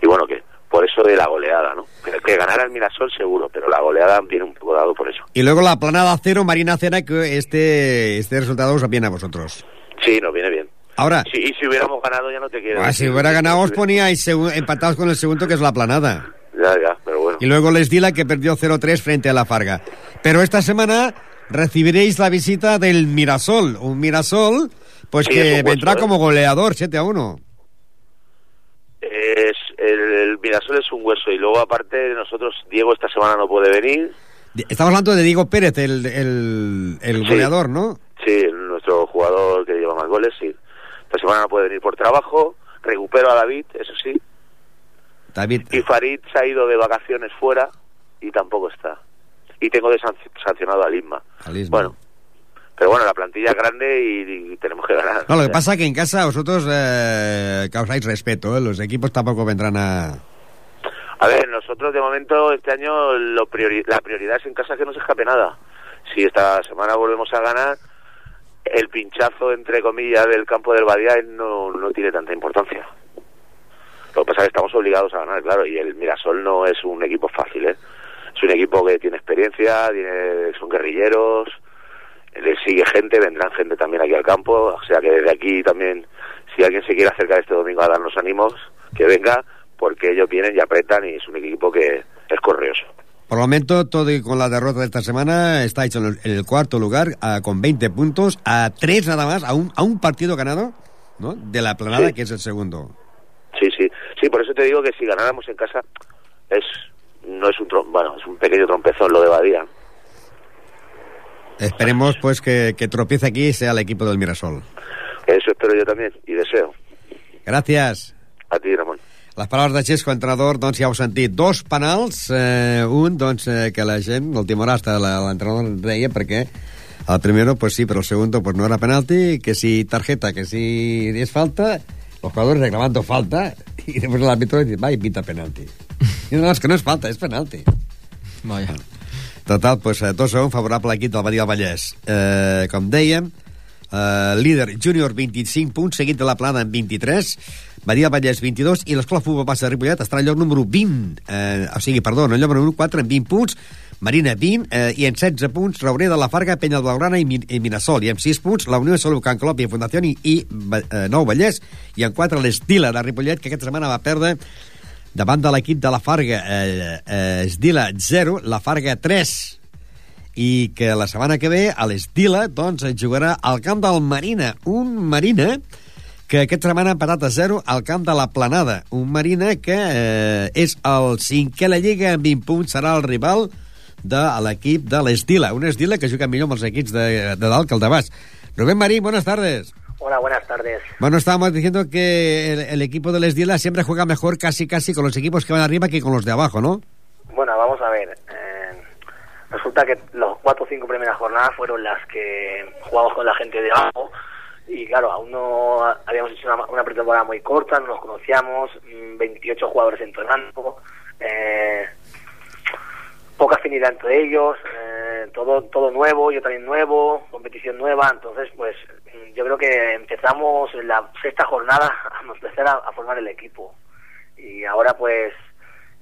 Y bueno, que por eso de la goleada, ¿no? Que, ganara el Mirasol seguro, pero la goleada viene un poco dado por eso. Y luego la planada cero, Marina cero, que este, este resultado os viene a vosotros. Sí, nos viene bien. Ahora, Sí, y si hubiéramos ganado ya no te quiero. ah, si hubiera ganado os poníais <laughs> empatados con el segundo, que es la planada. Ya, ya, pero bueno. Y luego les Dila, que perdió 0-3 frente a la Farga. Pero esta semana recibiréis la visita del Mirasol. Un Mirasol, pues Sí, que vendrá ¿eh? como goleador, 7-1. Es, el, el Mirasol es un hueso y luego aparte nosotros, Diego esta semana no puede venir. Estamos hablando de Diego Pérez, el, el, el Sí. goleador, ¿no? Sí, nuestro jugador que lleva más goles, sí. Esta semana no puede venir por trabajo. Recupero a David, eso sí. David. Y Farid se ha ido de vacaciones fuera y tampoco está. Y tengo de sanc- sancionado a Lisma. Bueno, pero bueno, la plantilla es grande y, y tenemos que ganar. No, lo que pasa es que en casa vosotros eh, causáis respeto, ¿eh? Los equipos tampoco vendrán a... A ver, nosotros de momento este año lo priori- la prioridad es en casa que no se escape nada. Si esta semana volvemos a ganar, el pinchazo, entre comillas, del campo del Badía no, no tiene tanta importancia. Lo que pasa es que estamos obligados a ganar, claro, y el Mirasol no es un equipo fácil, ¿eh? Es un equipo que tiene experiencia, tiene, son guerrilleros, le sigue gente, vendrán gente también aquí al campo, o sea que desde aquí también, si alguien se quiere acercar este domingo a darnos ánimos, que venga, porque ellos vienen y apretan y es un equipo que es correoso. Por el momento, todo y con la derrota de esta semana, estáis en el, en el cuarto lugar con 20 puntos, a tres nada más, a un, a un partido ganado, ¿no? De la planada, Sí. que es el segundo. Sí, sí, sí, por eso te digo que si ganáramos en casa es no es un bueno, es un pequeño trompezón lo de Badía. Esperemos, pues, que, que tropiece aquí y sea el equipo del Mirasol. Eso espero yo también y deseo. Gràcies. A ti, Ramon. Les paraules de Xesco, entrenador, doncs ja heu sentit. Dos penals, eh, un, doncs, eh, que la gent, hasta la- l'entrenador deia perquè el primero, pues sí, pero el segundo, pues no era penalti, que si tarjeta, que si es falta, los jugadores reclamando falta, y después el árbitro dice, va y pita penalti. I <laughs> no, és que no és falta, és penalti. Vaya. Total, pues, eh, 2 a 1 favorable a l'equip del Badia del Vallès. Eh, com dèiem, eh, líder júnior 25 punts, seguit de la plana amb 23, Badia del Vallès 22 i l'Escola Futbol Base de Ripollet està al lloc número 20, eh, o sigui, perdó, en lloc número 4 amb 20 punts, Marina 20 eh, i en 16 punts Rauré de la Farga, Penya Blaugrana i, Mi- i Minasol i amb 6 punts la Unió de Salut Can Colop i Fundació i, i eh, Nou Vallès i en 4 l'Estila de Ripollet que aquesta setmana va perdre davant de l'equip de la Farga eh, eh, Esdila 0, la Farga 3 i que la setmana que ve a l'Estila doncs es jugarà al camp del Marina. Un Marina que aquesta setmana ha empatat a 0 al camp de la Planada. Un Marina que eh, és el cinquè a la Lliga amb 20 punts serà el rival de l'equip de l'Estila un Estila que juga millor amb els equips de, de dalt que el de baix. Rubén Marín, buenas tardes Hola, buenas tardes. Bueno, estábamos diciendo que el, el equipo del Esdila siempre juega mejor casi casi con los equipos que van arriba que con los de abajo, ¿no? Bueno, vamos a ver. eh, resulta que los cuatro o cinco primeras jornadas fueron las que jugamos con la gente de abajo. Y claro, aún no habíamos hecho una, una pretemporada muy corta, no nos conocíamos, mm, 28 jugadores entrenando, eh, poca afinidad entre ellos, eh, todo todo nuevo, yo también nuevo, competición nueva, entonces pues mm, yo creo que empezamos en la sexta jornada a empezar a, a formar el equipo y ahora pues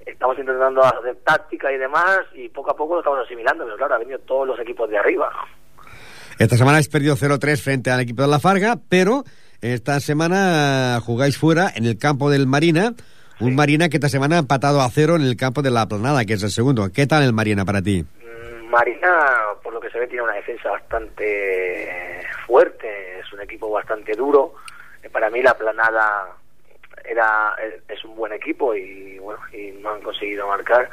estamos intentando hacer táctica y demás y poco a poco lo estamos asimilando, pero claro, han venido todos los equipos de arriba. Esta semana habéis perdido 0-3 frente al equipo de la Farga, pero esta semana jugáis fuera en el campo del Marina. Un Marina que esta semana ha empatado a cero en el campo de la Planada, que es el segundo. ¿Qué tal el Marina para ti? Marina, por lo que se ve, tiene una defensa bastante fuerte, es un equipo bastante duro. Eh, Para mí la planada era es- es un buen equipo y bueno y no han conseguido marcar.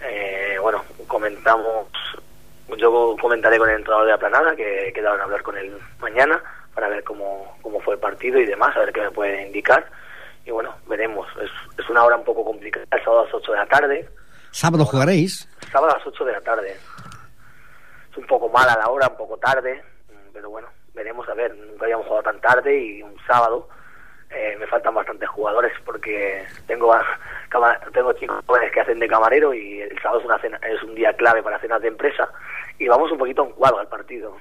Eh, bueno, comentamos, yo comentaré con el entrenador de la planada que he quedado en hablar con él mañana para ver cómo, cómo fue el partido y demás, a ver qué me puede indicar. Y bueno, veremos. Es, es una hora un poco complicada, el sábado a las 8 de la tarde. Sábado jugaréis. Sábado a las 8 de la tarde. Es un poco mala la hora, un poco tarde, pero bueno, veremos a ver. Nunca habíamos jugado tan tarde y un sábado. eh, me faltan bastantes jugadores porque tengo tengo chicos que hacen de camarero y el sábado es una cena, es un día clave para cenas de empresa y vamos un poquito en cuadro al partido.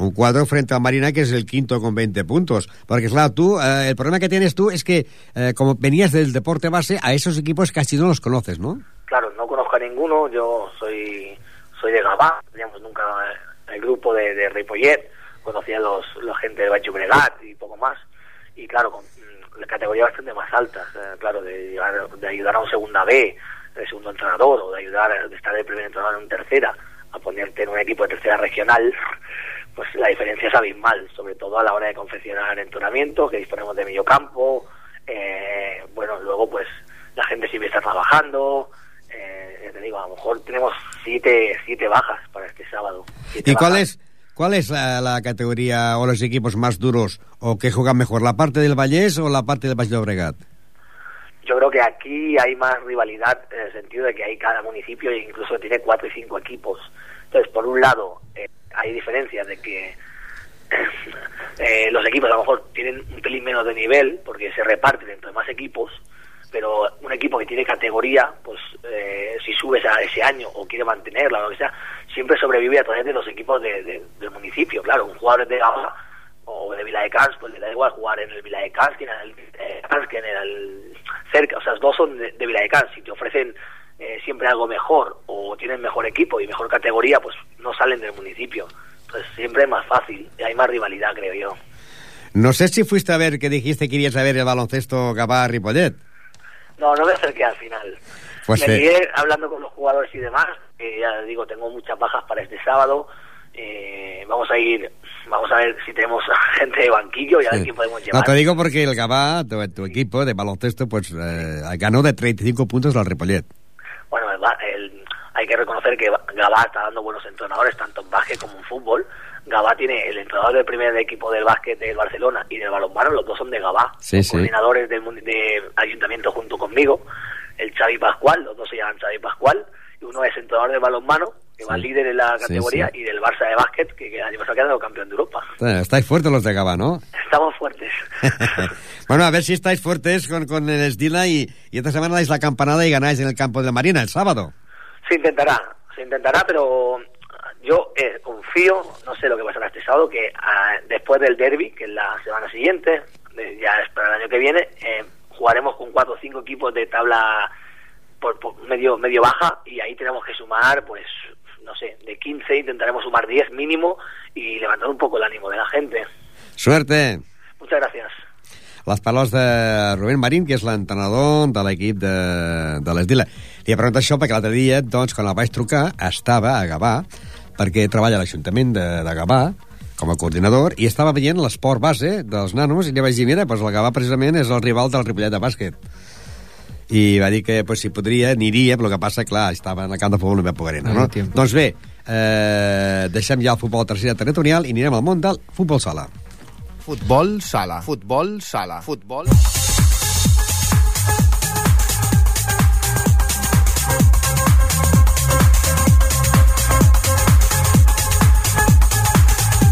Un cuadro frente al Marina que es el quinto con 20 puntos. Porque claro, tú, eh, el problema que tienes tú es que eh, como venías del deporte base, a esos equipos casi no los conoces, ¿no? Claro, no conozco a ninguno, yo soy soy de Gabá, teníamos nunca eh, el grupo de, de Ripollet, conocía a los, la gente de Bacho Bregat y poco más. Y claro, con mm, la categoría bastante más altas, eh, claro, de, de ayudar a un segunda B, de segundo entrenador, o de ayudar, a- de estar de primer entrenador en tercera, a ponerte en un equipo de tercera regional, pues la diferencia es abismal, sobre todo a la hora de confeccionar entrenamientos, que disponemos de medio campo, eh, bueno, luego pues la gente siempre está trabajando, eh, te digo, a lo mejor tenemos siete, siete bajas para este sábado. ¿Y cuál bajas. es, cuál es la, la categoría o los equipos más duros o que juegan mejor, la parte del Vallés o la parte del Baix Llobregat? Yo creo que aquí hay más rivalidad en el sentido de que hay cada municipio e incluso tiene cuatro y cinco equipos. Entonces, por un lado, eh, hay diferencias de que eh, los equipos a lo mejor tienen un pelín menos de nivel porque se reparten entre más equipos, pero un equipo que tiene categoría, pues eh, si subes a ese año o quiere mantenerla o lo que sea, siempre sobrevive a través de los equipos de- de- del municipio. Claro, un jugador de Gama o de Vila de Cans, pues le da igual jugar en el Vila de Cans que en el Cans, que en el cerca, o sea, los dos son de, de Vila de Cans. Si te ofrecen eh, siempre algo mejor o tienen mejor equipo y mejor categoría, pues no salen del municipio. Entonces siempre es más fácil, y hay más rivalidad, creo yo. No sé si fuiste a ver que dijiste que irías a ver el baloncesto Gabá-Ripollet. No, no me acerqué al final. Pues, me eh, hablando con los jugadores y demás, ya digo, tengo muchas bajas para este sábado. Eh, vamos a ir, vamos a ver si tenemos <laughs> gente de banquillo y a ver Sí. quién podemos No, llevar. te digo porque el Gabá, tu, tu equipo de baloncesto, pues eh, ganó de 35 puntos al Ripollet. El hay que reconocer que Gabá está dando buenos entrenadores, tanto en básquet como en fútbol. Gabá tiene el entrenador del primer equipo del básquet del Barcelona y del balonmano, los dos son de Gabá, Sí, son sí. coordinadores del de ayuntamiento junto conmigo. El Xavi Pascual, los dos se llaman Xavi Pascual, y uno es entrenador de balonmano, que va líder en la categoría, y del Barça de básquet, que, el año pasado quedó campeón de Europa. Estáis fuertes los de Gabá, ¿no? Estamos fuertes. <laughs> bueno, a ver si estáis fuertes con, con el Esdila y, y esta semana dais la campanada y ganáis en el campo de la Marina el sábado. Se intentará, se intentará, pero yo eh, confío, no sé lo que pasará este sábado, que ah, después del derby, que es la semana siguiente, ya es para el año que viene, eh, jugaremos con cuatro o cinco equipos de tabla por, por medio medio baja y ahí tenemos que sumar, pues, no sé, de 15 intentaremos sumar 10 mínimo y levantar un poco el ánimo de la gente. Suerte! Muchas gracias. Les paraules de Rubén Marín, que és l'entrenador de l'equip de, de l'Esdila. Li he preguntat això perquè l'altre dia, doncs, quan el vaig trucar, estava a Gavà, perquè treballa a l'Ajuntament de, de Gavà, com a coordinador, i estava veient l'esport base dels nanos, i li vaig dir, mira, doncs el Gavà precisament és el rival del Ripollet de bàsquet. I va dir que pues, si podria, aniria, però que passa, clar, estava en el camp de futbol, no me poguera anar, No no? Doncs bé, eh, deixem ja el futbol tercera territorial i anirem al món del futbol sala. Futbol sala. Futbol sala. Futbol...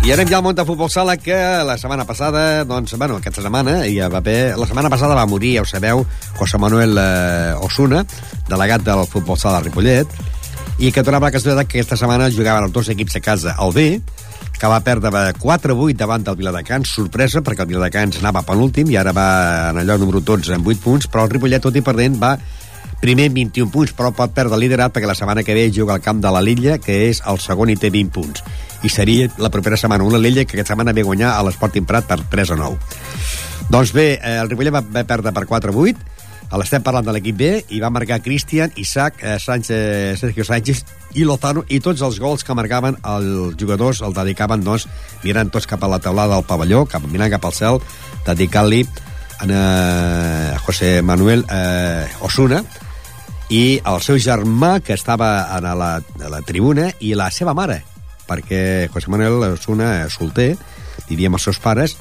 I anem ja al món de futbol sala, que la setmana passada, doncs, bueno, aquesta setmana, ja va haver, la setmana passada va morir, ja ho sabeu, José Manuel eh, Osuna, delegat del futbol sala de Ripollet, i que donava la casualitat que aquesta setmana jugaven els dos equips a casa al B, que va perdre 4-8 davant del Viladecans, sorpresa, perquè el Viladecans anava penúltim i ara va en allò número 12 amb 8 punts, però el Ripollet, tot i perdent, va primer amb 21 punts, però pot perdre el liderat perquè la setmana que ve juga al camp de la Lilla, que és el segon i té 20 punts. I seria la propera setmana una Lilla que aquesta setmana ve guanyar a l'Esport Imprat per 3 a 9. Doncs bé, eh, el Ripollet va, va perdre per 4 a 8, l'estem parlant de l'equip B, i va marcar Cristian, Isaac, eh, Sánchez, Sergio Sánchez i Lozano, i tots els gols que marcaven els jugadors el dedicaven, doncs, mirant tots cap a la taulada del pavelló, cap, mirant cap al cel, dedicant-li a eh, José Manuel eh, Osuna, i el seu germà, que estava a la, a la tribuna, i la seva mare, perquè José Manuel és solter, vivia amb els seus pares,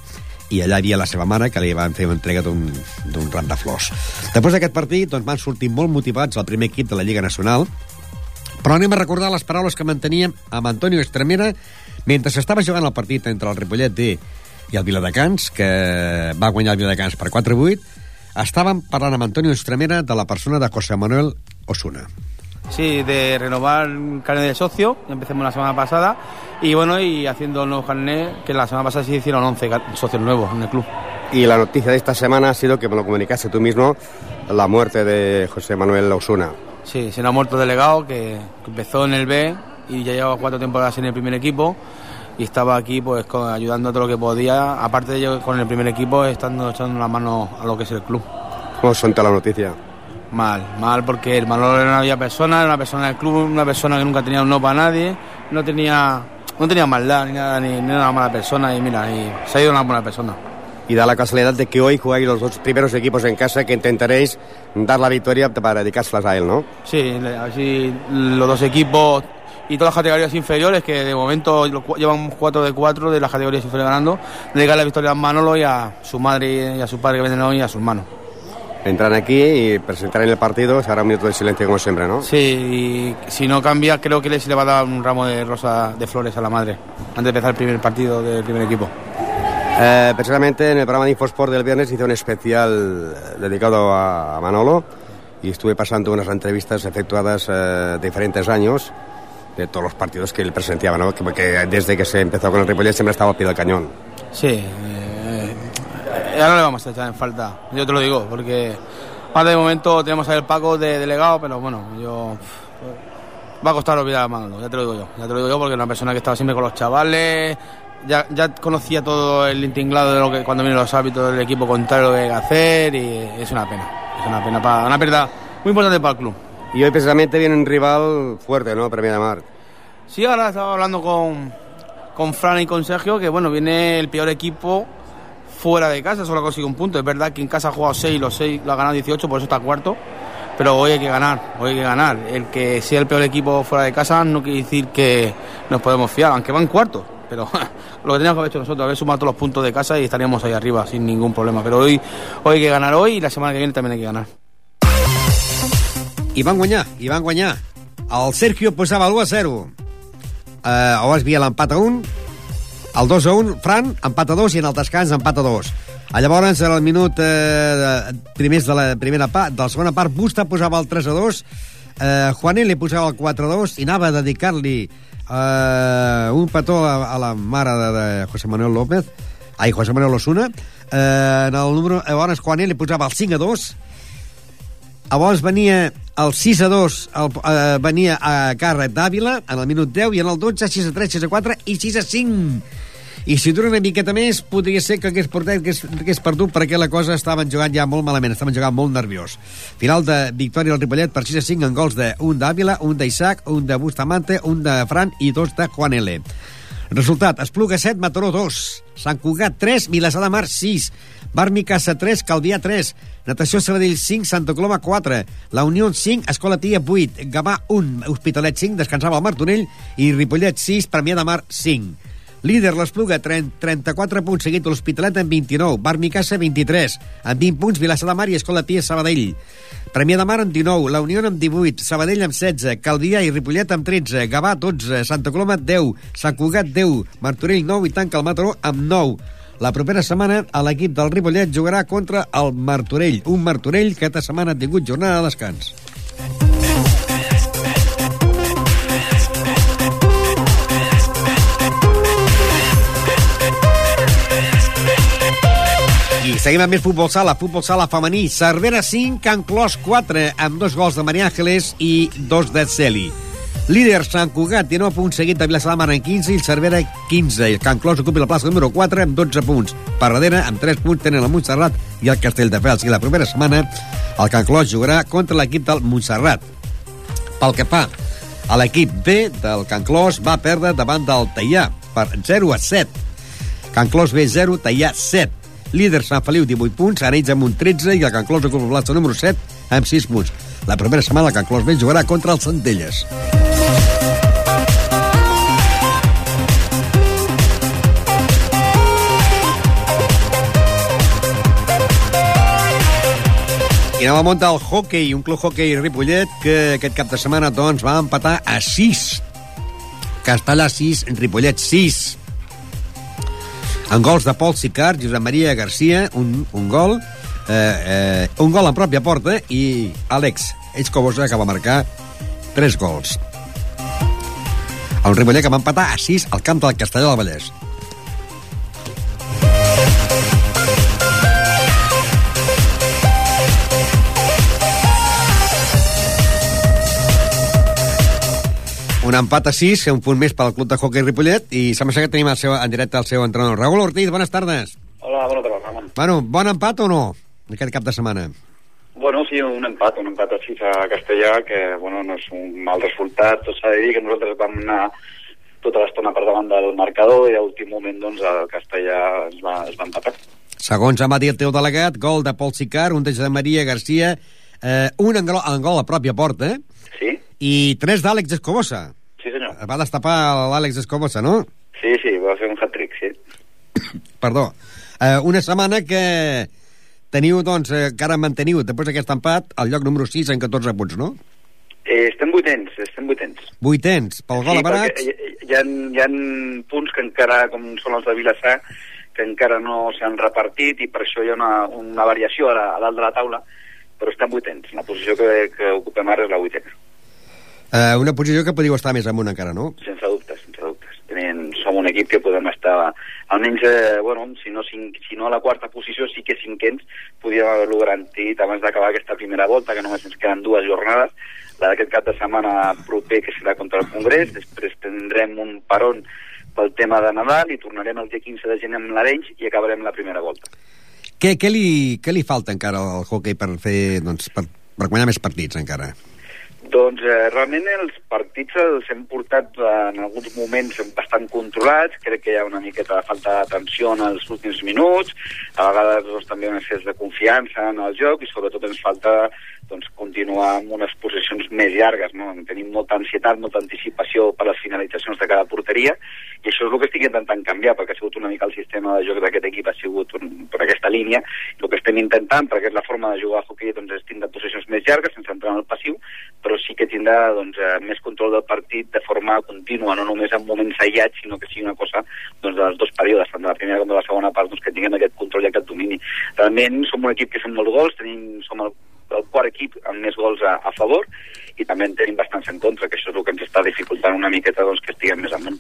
i allà havia la seva mare, que li van fer una entrega d'un ram de flors. Després d'aquest partit, doncs, van sortir molt motivats al primer equip de la Lliga Nacional, però anem a recordar les paraules que manteníem amb Antonio Estremera mentre s'estava jugant el partit entre el Ripollet D i el Viladecans, que va guanyar el Viladecans per 4-8, estàvem parlant amb Antonio Estremera de la persona de José Manuel Osuna. Sí, de renovar el carnet de socio, ya empecemos la semana pasada, y bueno, y haciendo nuevos carnet, que la semana pasada se hicieron 11 ca- socios nuevos en el club. Y la noticia de esta semana ha sido que me lo comunicaste tú mismo, la muerte de José Manuel Osuna. Sí, se nos ha muerto el delegado, que que empezó en el B y ya lleva cuatro temporadas en el primer equipo, y estaba aquí pues con- ayudando todo lo que podía, aparte de ello con el primer equipo, estando echando la mano a lo que es el club. ¿Cómo sonó la noticia? Mal, mal porque el Manolo era una persona, era una persona del club, una persona que nunca tenía un no para nadie, no tenía, no tenía maldad ni nada, ni, ni era una mala persona y mira, y se ha ido una buena persona. Y da la casualidad de que hoy jugáis los dos primeros equipos en casa que intentaréis dar la victoria para dedicárselas a él, ¿no? Sí, así los dos equipos y todas las categorías inferiores, que de momento llevan 4 de 4 de las categorías inferiores ganando, dedicar la victoria a Manolo y a su madre y a su padre que venden hoy y a sus manos. Entran aquí y presentarán el partido, se hará un minuto de silencio como siempre, ¿no? Sí, y si no cambia, creo que le- se le va a dar un ramo de rosa de flores a la madre, antes de empezar el primer partido del primer equipo. Eh, precisamente en el programa de Infosport del viernes hice un especial eh, dedicado a, a Manolo y estuve pasando unas entrevistas efectuadas eh, diferentes años de todos los partidos que él presenciaba, ¿no? Que- Porque desde que se empezó con el Ripollet siempre estaba al pie del cañón. Sí, eh, eh, ahora le vamos a echar en falta, yo te lo digo, porque ahora de momento tenemos ahí el Paco de delegado, pero bueno, yo va a costar olvidar a Manolo, ya te lo digo yo, ya te lo digo yo porque es una persona que estaba siempre con los chavales, ya, ya conocía todo el tinglado de lo que cuando vienen los hábitos del equipo contrario lo que hay que hacer y es una pena, es una pena, para, una pérdida muy importante para el club. Y hoy precisamente viene un rival fuerte, ¿no? Premia de Mar. Sí, ahora estaba hablando con, con Fran y con Sergio que bueno, viene el peor equipo fuera de casa, solo ha conseguido un punto. Es verdad que en casa ha jugado 6, los 6 lo ha ganado 18, por eso está cuarto. Pero hoy hay que ganar, hoy hay que ganar. El que sea el peor equipo fuera de casa no quiere decir que nos podemos fiar, aunque van cuartos. Pero <laughs> lo que teníamos que haber hecho nosotros, haber sumado todos los puntos de casa y estaríamos ahí arriba sin ningún problema. Pero hoy, hoy hay que ganar hoy y la semana que viene también hay que ganar. I van guanyar, i van guanyar. El Sergio posava l'1 a 0. Uh, abans havia l'empat a 1, el 2 a 1, Fran, empat a 2 i en el descans empat a 2. A llavors, en el minut eh, primers de la primera part, de la segona part, Busta posava el 3 a 2, eh, Juanet li posava el 4 a 2 i anava a dedicar-li eh, un petó a, a la mare de, de José Manuel López, ai, José Manuel Osuna, eh, en el número, llavors Juanet li posava el 5 a 2, Llavors venia el 6 a 2, el, eh, venia a càrrec d'Àvila en el minut 10 i en el 12 6 a 3, 6 a 4 i 6 a 5. I si dura una miqueta més, podria ser que hagués portat, que hagués, perdut perquè la cosa estaven jugant ja molt malament, estaven jugant molt nerviós. Final de victòria del Ripollet per 6 a 5 en gols de un d'Àvila, un d'Isaac, un de Bustamante, un de Fran i dos de Juan L. Resultat, Espluga 7, Mataró 2, Sant Cugat 3, Vilassar de Mar 6, Barmicassa 3, Calvià 3, Natació Sabadell 5, Santa Coloma 4, La Unió 5, Escola Tia 8, Gavà 1, Hospitalet 5, descansava el Martorell i Ripollet 6, Premià de Mar 5. Líder l'Espluga, 30, 34 punts, seguit l'Hospitalet amb 29, Barmicassa 23, amb 20 punts, Vilassar de Mar i Escola Pia Sabadell. Premià de Mar amb 19, La Unió amb 18, Sabadell amb 16, Calvià i Ripollet amb 13, Gavà 12, Santa Coloma 10, Sant Cugat 10, Martorell 9 i tanca el Mataró amb 9. La propera setmana l'equip del Ripollet jugarà contra el Martorell, un Martorell que aquesta setmana ha tingut jornada de descans. I seguim amb més futbol sala, futbol sala femení. Cervera 5, Can Clos 4, amb dos gols de Maria Ángeles i dos de Celi. Líder Sant Cugat, 19 punts, seguit de Vilassar de Mar en 15 i el Cervera 15. El Can Clos ocupa la plaça número 4 amb 12 punts. Per darrere, amb 3 punts, tenen el Montserrat i el Castelldefels. I la propera setmana, el Can Clos jugarà contra l'equip del Montserrat. Pel que fa a l'equip B del Can Clos, va perdre davant del Teià per 0 a 7. Can Clos B 0, Teià 7. Líder Sant Feliu, 18 punts, Arenys amb un 13 i el Can Clos ocupa la plaça número 7 amb 6 punts. La propera setmana el Can Clos B jugarà contra el Centelles. I anem al món del hockey, un club hockey Ripollet que aquest cap de setmana doncs, va empatar a 6. Castellà 6, Ripollet 6. En gols de Pol Sicard, Josep Maria Garcia, un, un gol, eh, eh, un gol en pròpia porta i Àlex Escobosa que va marcar 3 gols. El Ripollet que va empatar a 6 al camp del Castelló del Vallès. Un empat a 6, un punt més pel club de hockey Ripollet, i sembla que tenim el seu, en directe el seu entrenador. Raúl Ortiz, bones tardes. Hola, bona tarda, Ramon. Bueno, bon empat o no, aquest cap de setmana? Bueno, sí, un empat, un empat a 6 a Castellà, que, bueno, no és un mal resultat, tot s'ha de dir que nosaltres vam anar tota l'estona per davant del marcador i a últim moment, doncs, el Castellà es va, es va empatar. Segons em va dir el teu delegat, gol de Pol Sicar, un de Josep Maria Garcia, eh, un en gol, en gol a pròpia porta, Sí? I tres d'Àlex Escobosa. Sí, senyor. Va destapar l'Àlex Escobosa, no? Sí, sí, va fer un hat-trick, sí. <coughs> Perdó. Eh, una setmana que teniu, doncs, eh, encara manteniu, després d'aquest empat, el lloc número 6 en 14 punts, no? Eh, estem vuitens, estem vuitens. Vuitens, pel gol sí, Barats. hi, hi, ha, hi ha punts que encara, com són els de Vilassar, que encara no s'han repartit i per això hi ha una, una variació a, la, a dalt de la taula, però estem vuitens. La posició que, que ocupem ara és la vuitena. Eh, una posició que podíeu estar més amunt encara, no? Sense dubtes, sense dubtes. Tenim, som un equip que podem estar, almenys, eh, bueno, si no, cinc, si no a la quarta posició, sí que cinquens podíem haver-lo garantit abans d'acabar aquesta primera volta, que només ens queden dues jornades, la d'aquest cap de setmana proper, que serà contra el Congrés, després tindrem un peron pel tema de Nadal i tornarem el dia 15 de gener amb l'Arenys i acabarem la primera volta. Què, què, li, què li falta encara al hockey per fer, doncs, per, per guanyar més partits encara? Doncs eh, realment els partits els hem portat eh, en alguns moments bastant controlats, crec que hi ha una miqueta de falta d'atenció en els últims minuts, a vegades doncs, també un excés de confiança en el joc i sobretot ens falta doncs, continuar amb unes posicions més llargues. No? Tenim molta ansietat, molta anticipació per les finalitzacions de cada porteria i això és el que estic intentant canviar perquè ha sigut una mica el sistema de joc d'aquest equip ha sigut un, per aquesta línia. El que estem intentant, perquè és la forma de jugar a hockey, doncs, és tindre posicions més llargues sense entrar en el passiu, però sí que tindrà doncs, eh, més control del partit de forma contínua, no només en moments aïllats, sinó que sigui una cosa doncs, dels dos períodes, tant de la primera com de la segona part, doncs, que tinguem aquest control i aquest domini. Realment som un equip que fem molts gols, tenim, som el, el quart equip amb més gols a, a favor i també en tenim bastants en contra, que això és el que ens està dificultant una miqueta doncs, que estiguem més amunt.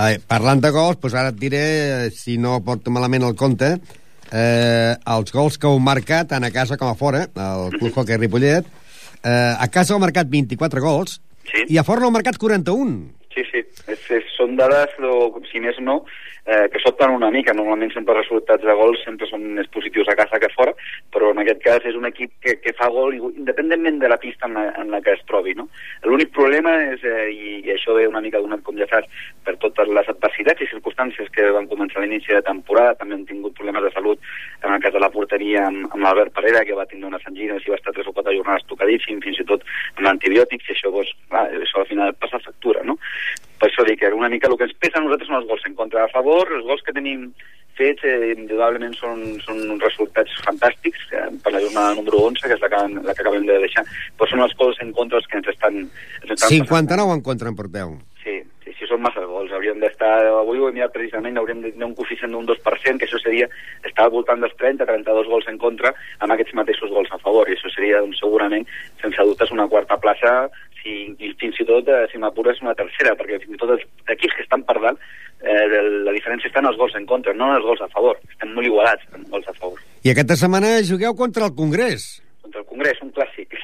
Ai, parlant de gols, doncs ara et diré, eh, si no porto malament el compte, eh, els gols que heu marcat tant a casa com a fora, el Club Hockey Ripollet, eh, a casa heu marcat 24 gols Sí. i a fora n'heu marcat 41. Sí, sí, són dades, o, si més no, eh, que sobten una mica. Normalment sempre resultats de gols sempre són més positius a casa que fora, però en aquest cas és un equip que, que fa gol independentment de la pista en la, en la que es trobi. No? L'únic problema és, eh, i, i això ve una mica donat, com ja saps, per totes les adversitats i circumstàncies que van començar a l'inici de temporada, també hem tingut problemes de salut en el cas de la porteria amb, amb l'Albert Parera, que va tindre una sangina i va estar tres o quatre jornades tocadíssim, fins i tot amb antibiòtics, i això, doncs, clar, això al final passa factura, no? Per això dic que una mica el que ens pesa a nosaltres són els gols en contra a favor, els gols que tenim fets eh, indudablement són, són uns resultats fantàstics eh, per la jornada número 11, que és la que, la que acabem de deixar, però són els gols en contra els que ens estan... Ens estan 59 en contra en porteu. Sí, sí, sí, són massa gols. Hauríem d'estar, avui ho he mirat precisament, hauríem de tenir un coeficient d'un 2%, que això seria estar al voltant dels 30, 32 gols en contra amb aquests mateixos gols a favor, i això seria doncs, segurament, sense dubtes, una quarta plaça si, i fins i tot, eh, si m'apures, una tercera, perquè fins i tot els equips que estan per dalt, eh, la diferència està en els gols en contra, no en els gols a favor. Estem molt igualats en gols a favor. I aquesta setmana jugueu contra el Congrés. Contra el Congrés, un clàssic.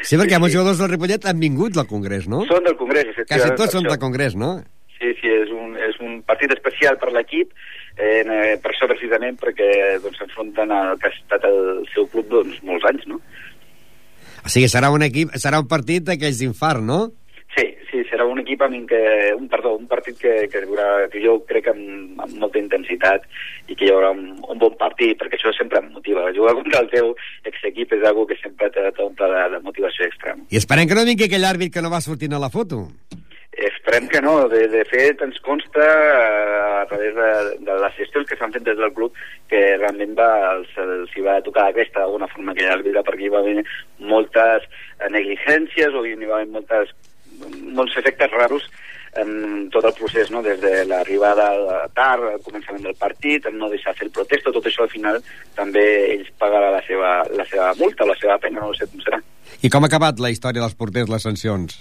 Sí, perquè sí, molts jugadors del Ripollet han vingut del Congrés, no? Són del Congrés, Quasi efectivament. tots per són del Congrés, no? Sí, sí, és un, és un partit especial per l'equip, eh, eh, per això precisament perquè doncs, s'enfronten al que ha estat el seu club doncs, molts anys, no? O sigui, serà un equip, serà un partit d'aquells d'infart, no? Sí, sí, serà un equip amb que, un, perdó, un partit que, que, haurà, que jo crec amb, amb molta intensitat i que hi haurà un, un bon partit, perquè això sempre em motiva. Jugar contra el teu exequip és algo que sempre t'omple de, de motivació extrema. I esperem que no vingui aquell àrbit que no va sortint a la foto. Esperem que no. De, de fet, ens consta eh, a través de, de les gestions que s'han fet des del club que realment va, els, els hi va tocar aquesta d'alguna forma aquella àrbitre perquè hi va haver moltes eh, negligències o hi va haver moltes, molts efectes raros en tot el procés, no? des de l'arribada tard, al començament del partit, en no deixar fer el protesta, tot això al final també ells pagarà la seva, la seva multa la seva pena, no sé com serà. I com ha acabat la història dels porters, les sancions?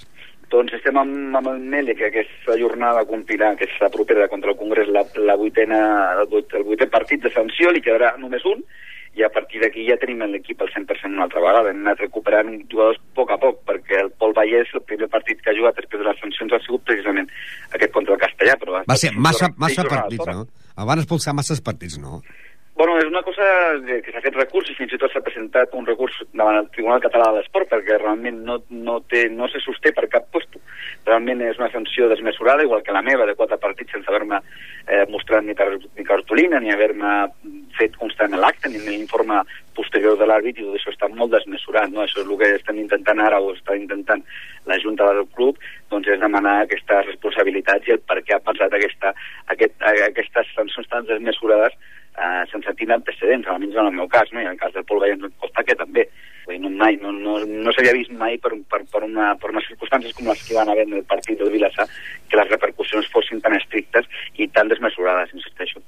Doncs estem amb, amb el Meli, que aquesta jornada complirà, que és la propera contra el Congrés, la, la vuitena, el, vuit, el vuitè partit de sanció, li quedarà només un, i a partir d'aquí ja tenim l'equip al 100% una altra vegada. Hem anat recuperant jugadors a poc a poc, perquè el Pol Vallès, el primer partit que ha jugat després de les sancions ha sigut precisament aquest contra el Castellà. Però Va ser massa, massa partits, no? El van expulsar masses partits, no? Bueno, és una cosa que s'ha fet recurs i fins i tot s'ha presentat un recurs davant el Tribunal Català de l'Esport perquè realment no, no, té, no se sosté per cap puesto. Realment és una sanció desmesurada, igual que la meva, de quatre partits sense haver-me eh, mostrat ni, car ni cartolina, ni haver-me fet constar en l'acte, ni l'informe posterior de l'àrbit, i tot això està molt desmesurat. No? Això és el que estem intentant ara, o està intentant la Junta del Club, doncs és demanar aquestes responsabilitats i el per què ha pensat aquesta, aquest, aquestes sancions tan desmesurades eh, sense tindre antecedents, almenys en el meu cas, no? i en el cas del Pol Vallès Costa, que també. Vull dir, no, mai, no, no, no s'havia vist mai per, per, per, una, per unes circumstàncies com les que van haver en el partit del Vilassar que les repercussions fossin tan estrictes i tan desmesurades, insisteixo.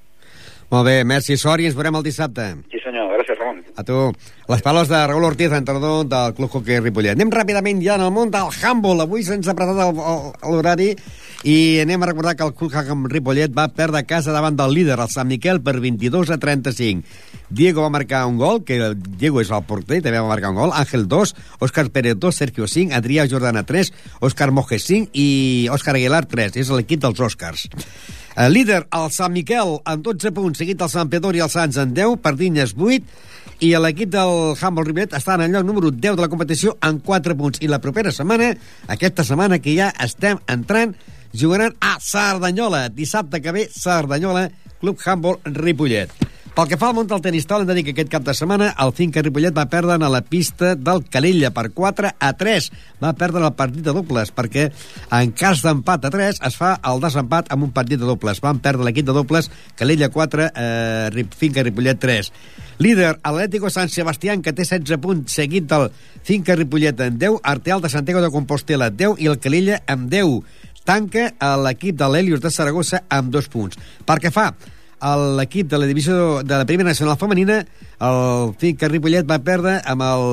Molt bé, merci, sort i ens veurem el dissabte. Sí, senyor, gràcies, Ramon. A tu. Les paraules de Raül Ortiz, entrenador del Club Hockey Ripollet. Anem ràpidament ja en el món del handball. Avui se'ns ha apretat l'horari i anem a recordar que el Hockey Ripollet va perdre a casa davant del líder, el Sant Miquel, per 22 a 35. Diego va marcar un gol, que Diego és el porter, també va marcar un gol. Àngel 2, Òscar Pérez 2, Sergio 5, Adrià Jordana 3, Òscar Mojes 5 i Òscar Aguilar 3. És l'equip dels Òscars. Eh, líder, el Sant Miquel, amb 12 punts, seguit el Sant Pedor i el Sants en 10, Pardinyes 8, i l'equip del Humble Rivet està en el lloc número 10 de la competició amb 4 punts. I la propera setmana, aquesta setmana que ja estem entrant, jugaran a Cerdanyola. Dissabte que ve, Cerdanyola, Club Humble Ripollet. Pel que fa al món del tenis taula, hem de dir que aquest cap de setmana el Finca Ripollet va perdre a la pista del Calella per 4 a 3. Va perdre el partit de dobles, perquè en cas d'empat a 3 es fa el desempat amb un partit de dobles. Van perdre l'equip de dobles Calella 4, eh, Finca Ripollet 3. Líder, Atlético San Sebastián, que té 16 punts, seguit del Finca Ripollet en 10, Arteal de Santiago de Compostela 10 i el Calella amb 10. Tanca l'equip de l'Helios de Saragossa amb 2 punts. Per què fa? L'equip de la divisió de la primera nacional femenina el Finca Ripollet va perdre amb el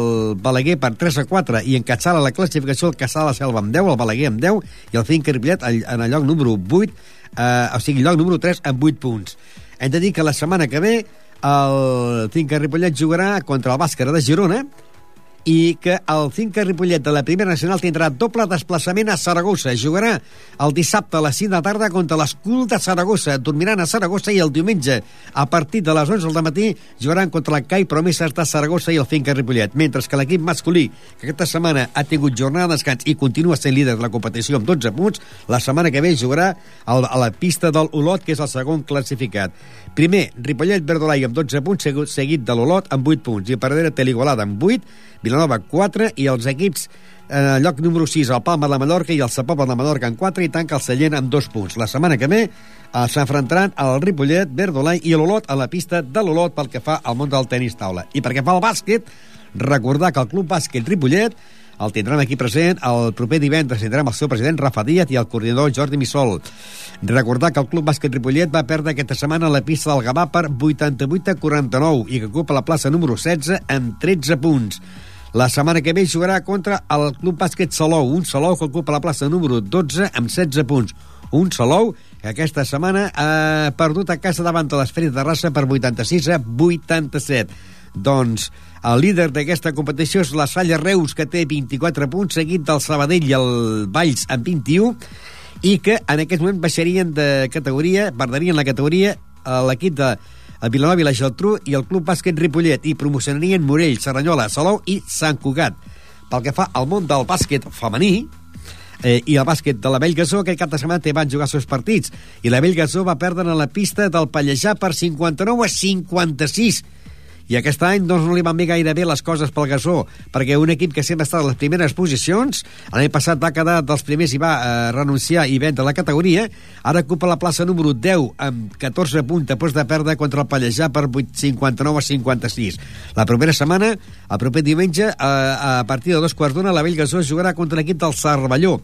Balaguer per 3 a 4 i encatçar la classificació el de la Selva amb 10, el Balaguer amb 10 i el Finca Ripollet en el lloc número 8 eh, o sigui, lloc número 3 amb 8 punts. Hem de dir que la setmana que ve el Finca Ripollet jugarà contra el Bàscara de Girona i que el Finca Ripollet de la Primera Nacional tindrà doble desplaçament a Saragossa. Jugarà el dissabte a les 5 de tarda contra l'Escul de Saragossa. Dormiran a Saragossa i el diumenge a partir de les 11 del matí jugaran contra la CAI Promeses de Saragossa i el Finca Ripollet. Mentre que l'equip masculí, que aquesta setmana ha tingut jornada de descans i continua sent líder de la competició amb 12 punts, la setmana que ve jugarà a la pista del Olot, que és el segon classificat. Primer, Ripollet Verdolai amb 12 punts, seguit de l'Olot amb 8 punts. I a darrere té amb 8, Vilanova 4 i els equips eh, lloc número 6 el Palma de Mallorca i el Sapova de Mallorca en 4 i tanca el Sallent amb 2 punts. La setmana que ve eh, s'enfrontaran el Ripollet, Verdolai i l'Olot a la pista de l'Olot pel que fa al món del tenis taula. I perquè fa el bàsquet, recordar que el Club Bàsquet Ripollet el tindrem aquí present el proper divendres. Tindrem el seu president Rafa Díaz i el coordinador Jordi Missol. Recordar que el Club Bàsquet Ripollet va perdre aquesta setmana la pista del Gavà per 88 a 49 i que ocupa la plaça número 16 amb 13 punts. La setmana que ve jugarà contra el Club Bàsquet Salou, un Salou que ocupa la plaça número 12 amb 16 punts. Un Salou que aquesta setmana ha perdut a casa davant de l'Esferit de Rassa per 86 a 87. Doncs el líder d'aquesta competició és la Salla Reus, que té 24 punts, seguit del Sabadell i el Valls amb 21, i que en aquest moment baixarien de categoria, perderien la categoria l'equip de el Vilanova i la Geltrú i el Club Bàsquet Ripollet i promocionarien Morell, Serranyola, Salou i Sant Cugat. Pel que fa al món del bàsquet femení, eh, i el bàsquet de la Bellgasó, que cap de setmana té van jugar els seus partits. I la Bellgasó va perdre en la pista del Pallejà per 59 a 56 i aquest any doncs, no li van bé gaire bé les coses pel Gasó, perquè un equip que sempre ha estat a les primeres posicions, l'any passat va quedar dels primers i va eh, renunciar i vendre la categoria, ara ocupa la plaça número 10 amb 14 punts després de perdre contra el Pallejà per 8, 59 a 56. La propera setmana, el proper diumenge, a, eh, a partir de dos quarts d'una, la Bellgasó jugarà contra l'equip del Cervelló,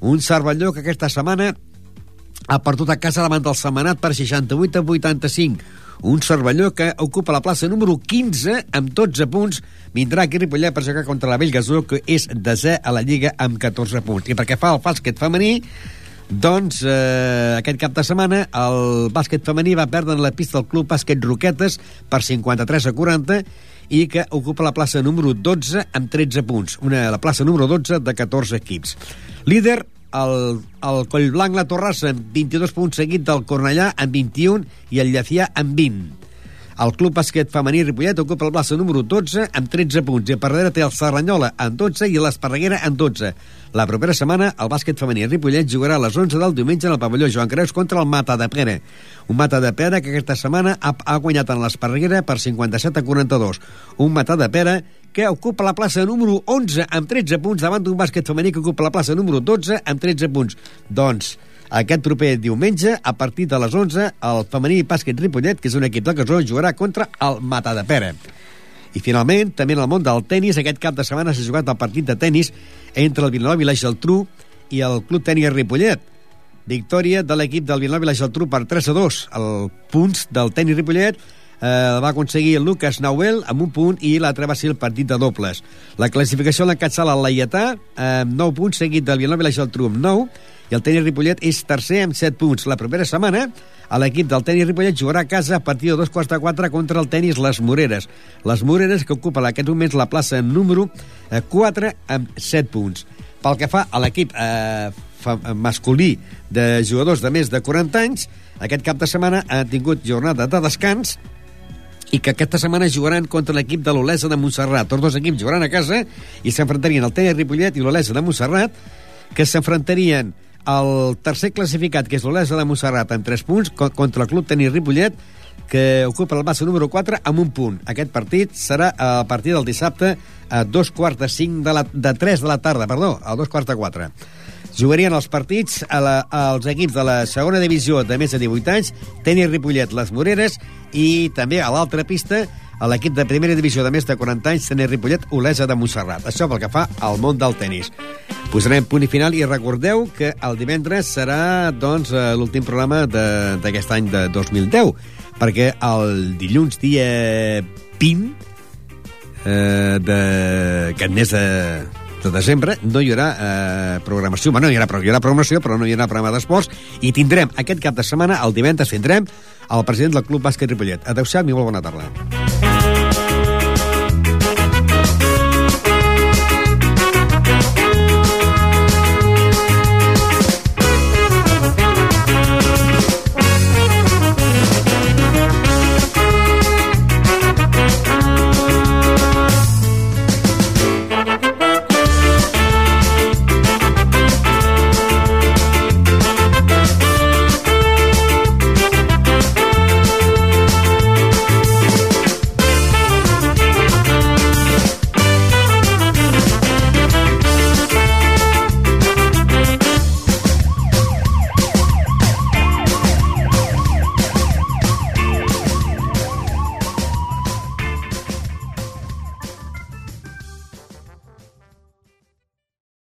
un Cervelló que aquesta setmana ha perdut a casa davant del Setmanat per 68 a 85. Un Cervelló que ocupa la plaça número 15 amb 12 punts. Vindrà aquí Ripollet per jugar contra la Bellgasó, que és desè a la Lliga amb 14 punts. I perquè fa el bàsquet femení, doncs eh, aquest cap de setmana el bàsquet femení va perdre en la pista del club bàsquet Roquetes per 53 a 40 i que ocupa la plaça número 12 amb 13 punts. Una, la plaça número 12 de 14 equips. Líder el, el Collblanc La Torrassa amb 22 punts seguit del Cornellà amb 21 i el Llacià amb 20. El Club Bàsquet Femení Ripollet ocupa el plaça número 12 amb 13 punts i per darrere té el Serranyola amb 12 i l'Esparreguera amb 12. La propera setmana el bàsquet femení Ripollet jugarà a les 11 del diumenge en el pavelló Joan Creus contra el Mata de Pere. Un Mata de Pere que aquesta setmana ha, ha guanyat en l'Esparreguera per 57 a 42. Un Mata de Pere que ocupa la plaça número 11 amb 13 punts davant d'un bàsquet femení que ocupa la plaça número 12 amb 13 punts. Doncs aquest proper diumenge, a partir de les 11, el femení bàsquet Ripollet, que és un equip de Casó, jugarà contra el Mata de Pere. I finalment, també en el món del tennis, aquest cap de setmana s'ha jugat el partit de tennis entre el Vilanova i la Geltrú i el Club Tenis Ripollet. Victòria de l'equip del Vilanova i la Geltrú per 3 a 2. El punts del tenis Ripollet eh, va aconseguir el Lucas Nauel amb un punt i l'altre va ser el partit de dobles. La classificació l'encatsala el Laietà amb 9 punts, seguit del Vilanova i la Geltrú amb 9, i el tenis Ripollet és tercer amb 7 punts. La propera setmana l'equip del tenis Ripollet jugarà a casa a partir de dos quarts de quatre contra el tenis Les Moreres. Les Moreres que ocupa en aquest moment la plaça número 4 amb 7 punts. Pel que fa a l'equip eh, masculí de jugadors de més de 40 anys, aquest cap de setmana ha tingut jornada de descans i que aquesta setmana jugaran contra l'equip de l'Olesa de Montserrat. Tots dos equips jugaran a casa i s'enfrontarien el Tenis Ripollet i l'Olesa de Montserrat, que s'enfrontarien el tercer classificat, que és l'Olesa de Montserrat, amb 3 punts, contra el Club Tenis Ripollet, que ocupa el base número 4 amb un punt. Aquest partit serà a partir del dissabte a dos quarts de 5 de, la, de 3 de la tarda, perdó, a dos quarts de 4. Jugarien els partits a la, als equips de la segona divisió de més de 18 anys, Tenis Ripollet, Les Moreres, i també a l'altra pista a l'equip de primera divisió de més de 40 anys, Tenis Ripollet, Olesa de Montserrat. Això pel que fa al món del tennis. Posarem punt i final i recordeu que el divendres serà doncs, eh, l'últim programa d'aquest any de 2010, perquè el dilluns dia 20 eh, d'aquest mes de, de desembre no hi haurà eh, programació. Bueno, no hi haurà, hi haurà programació, però no hi haurà programa d'esports. I tindrem aquest cap de setmana, el divendres, tindrem el president del Club Bàsquet Ripollet. Adéu-siau i molt bona tarda.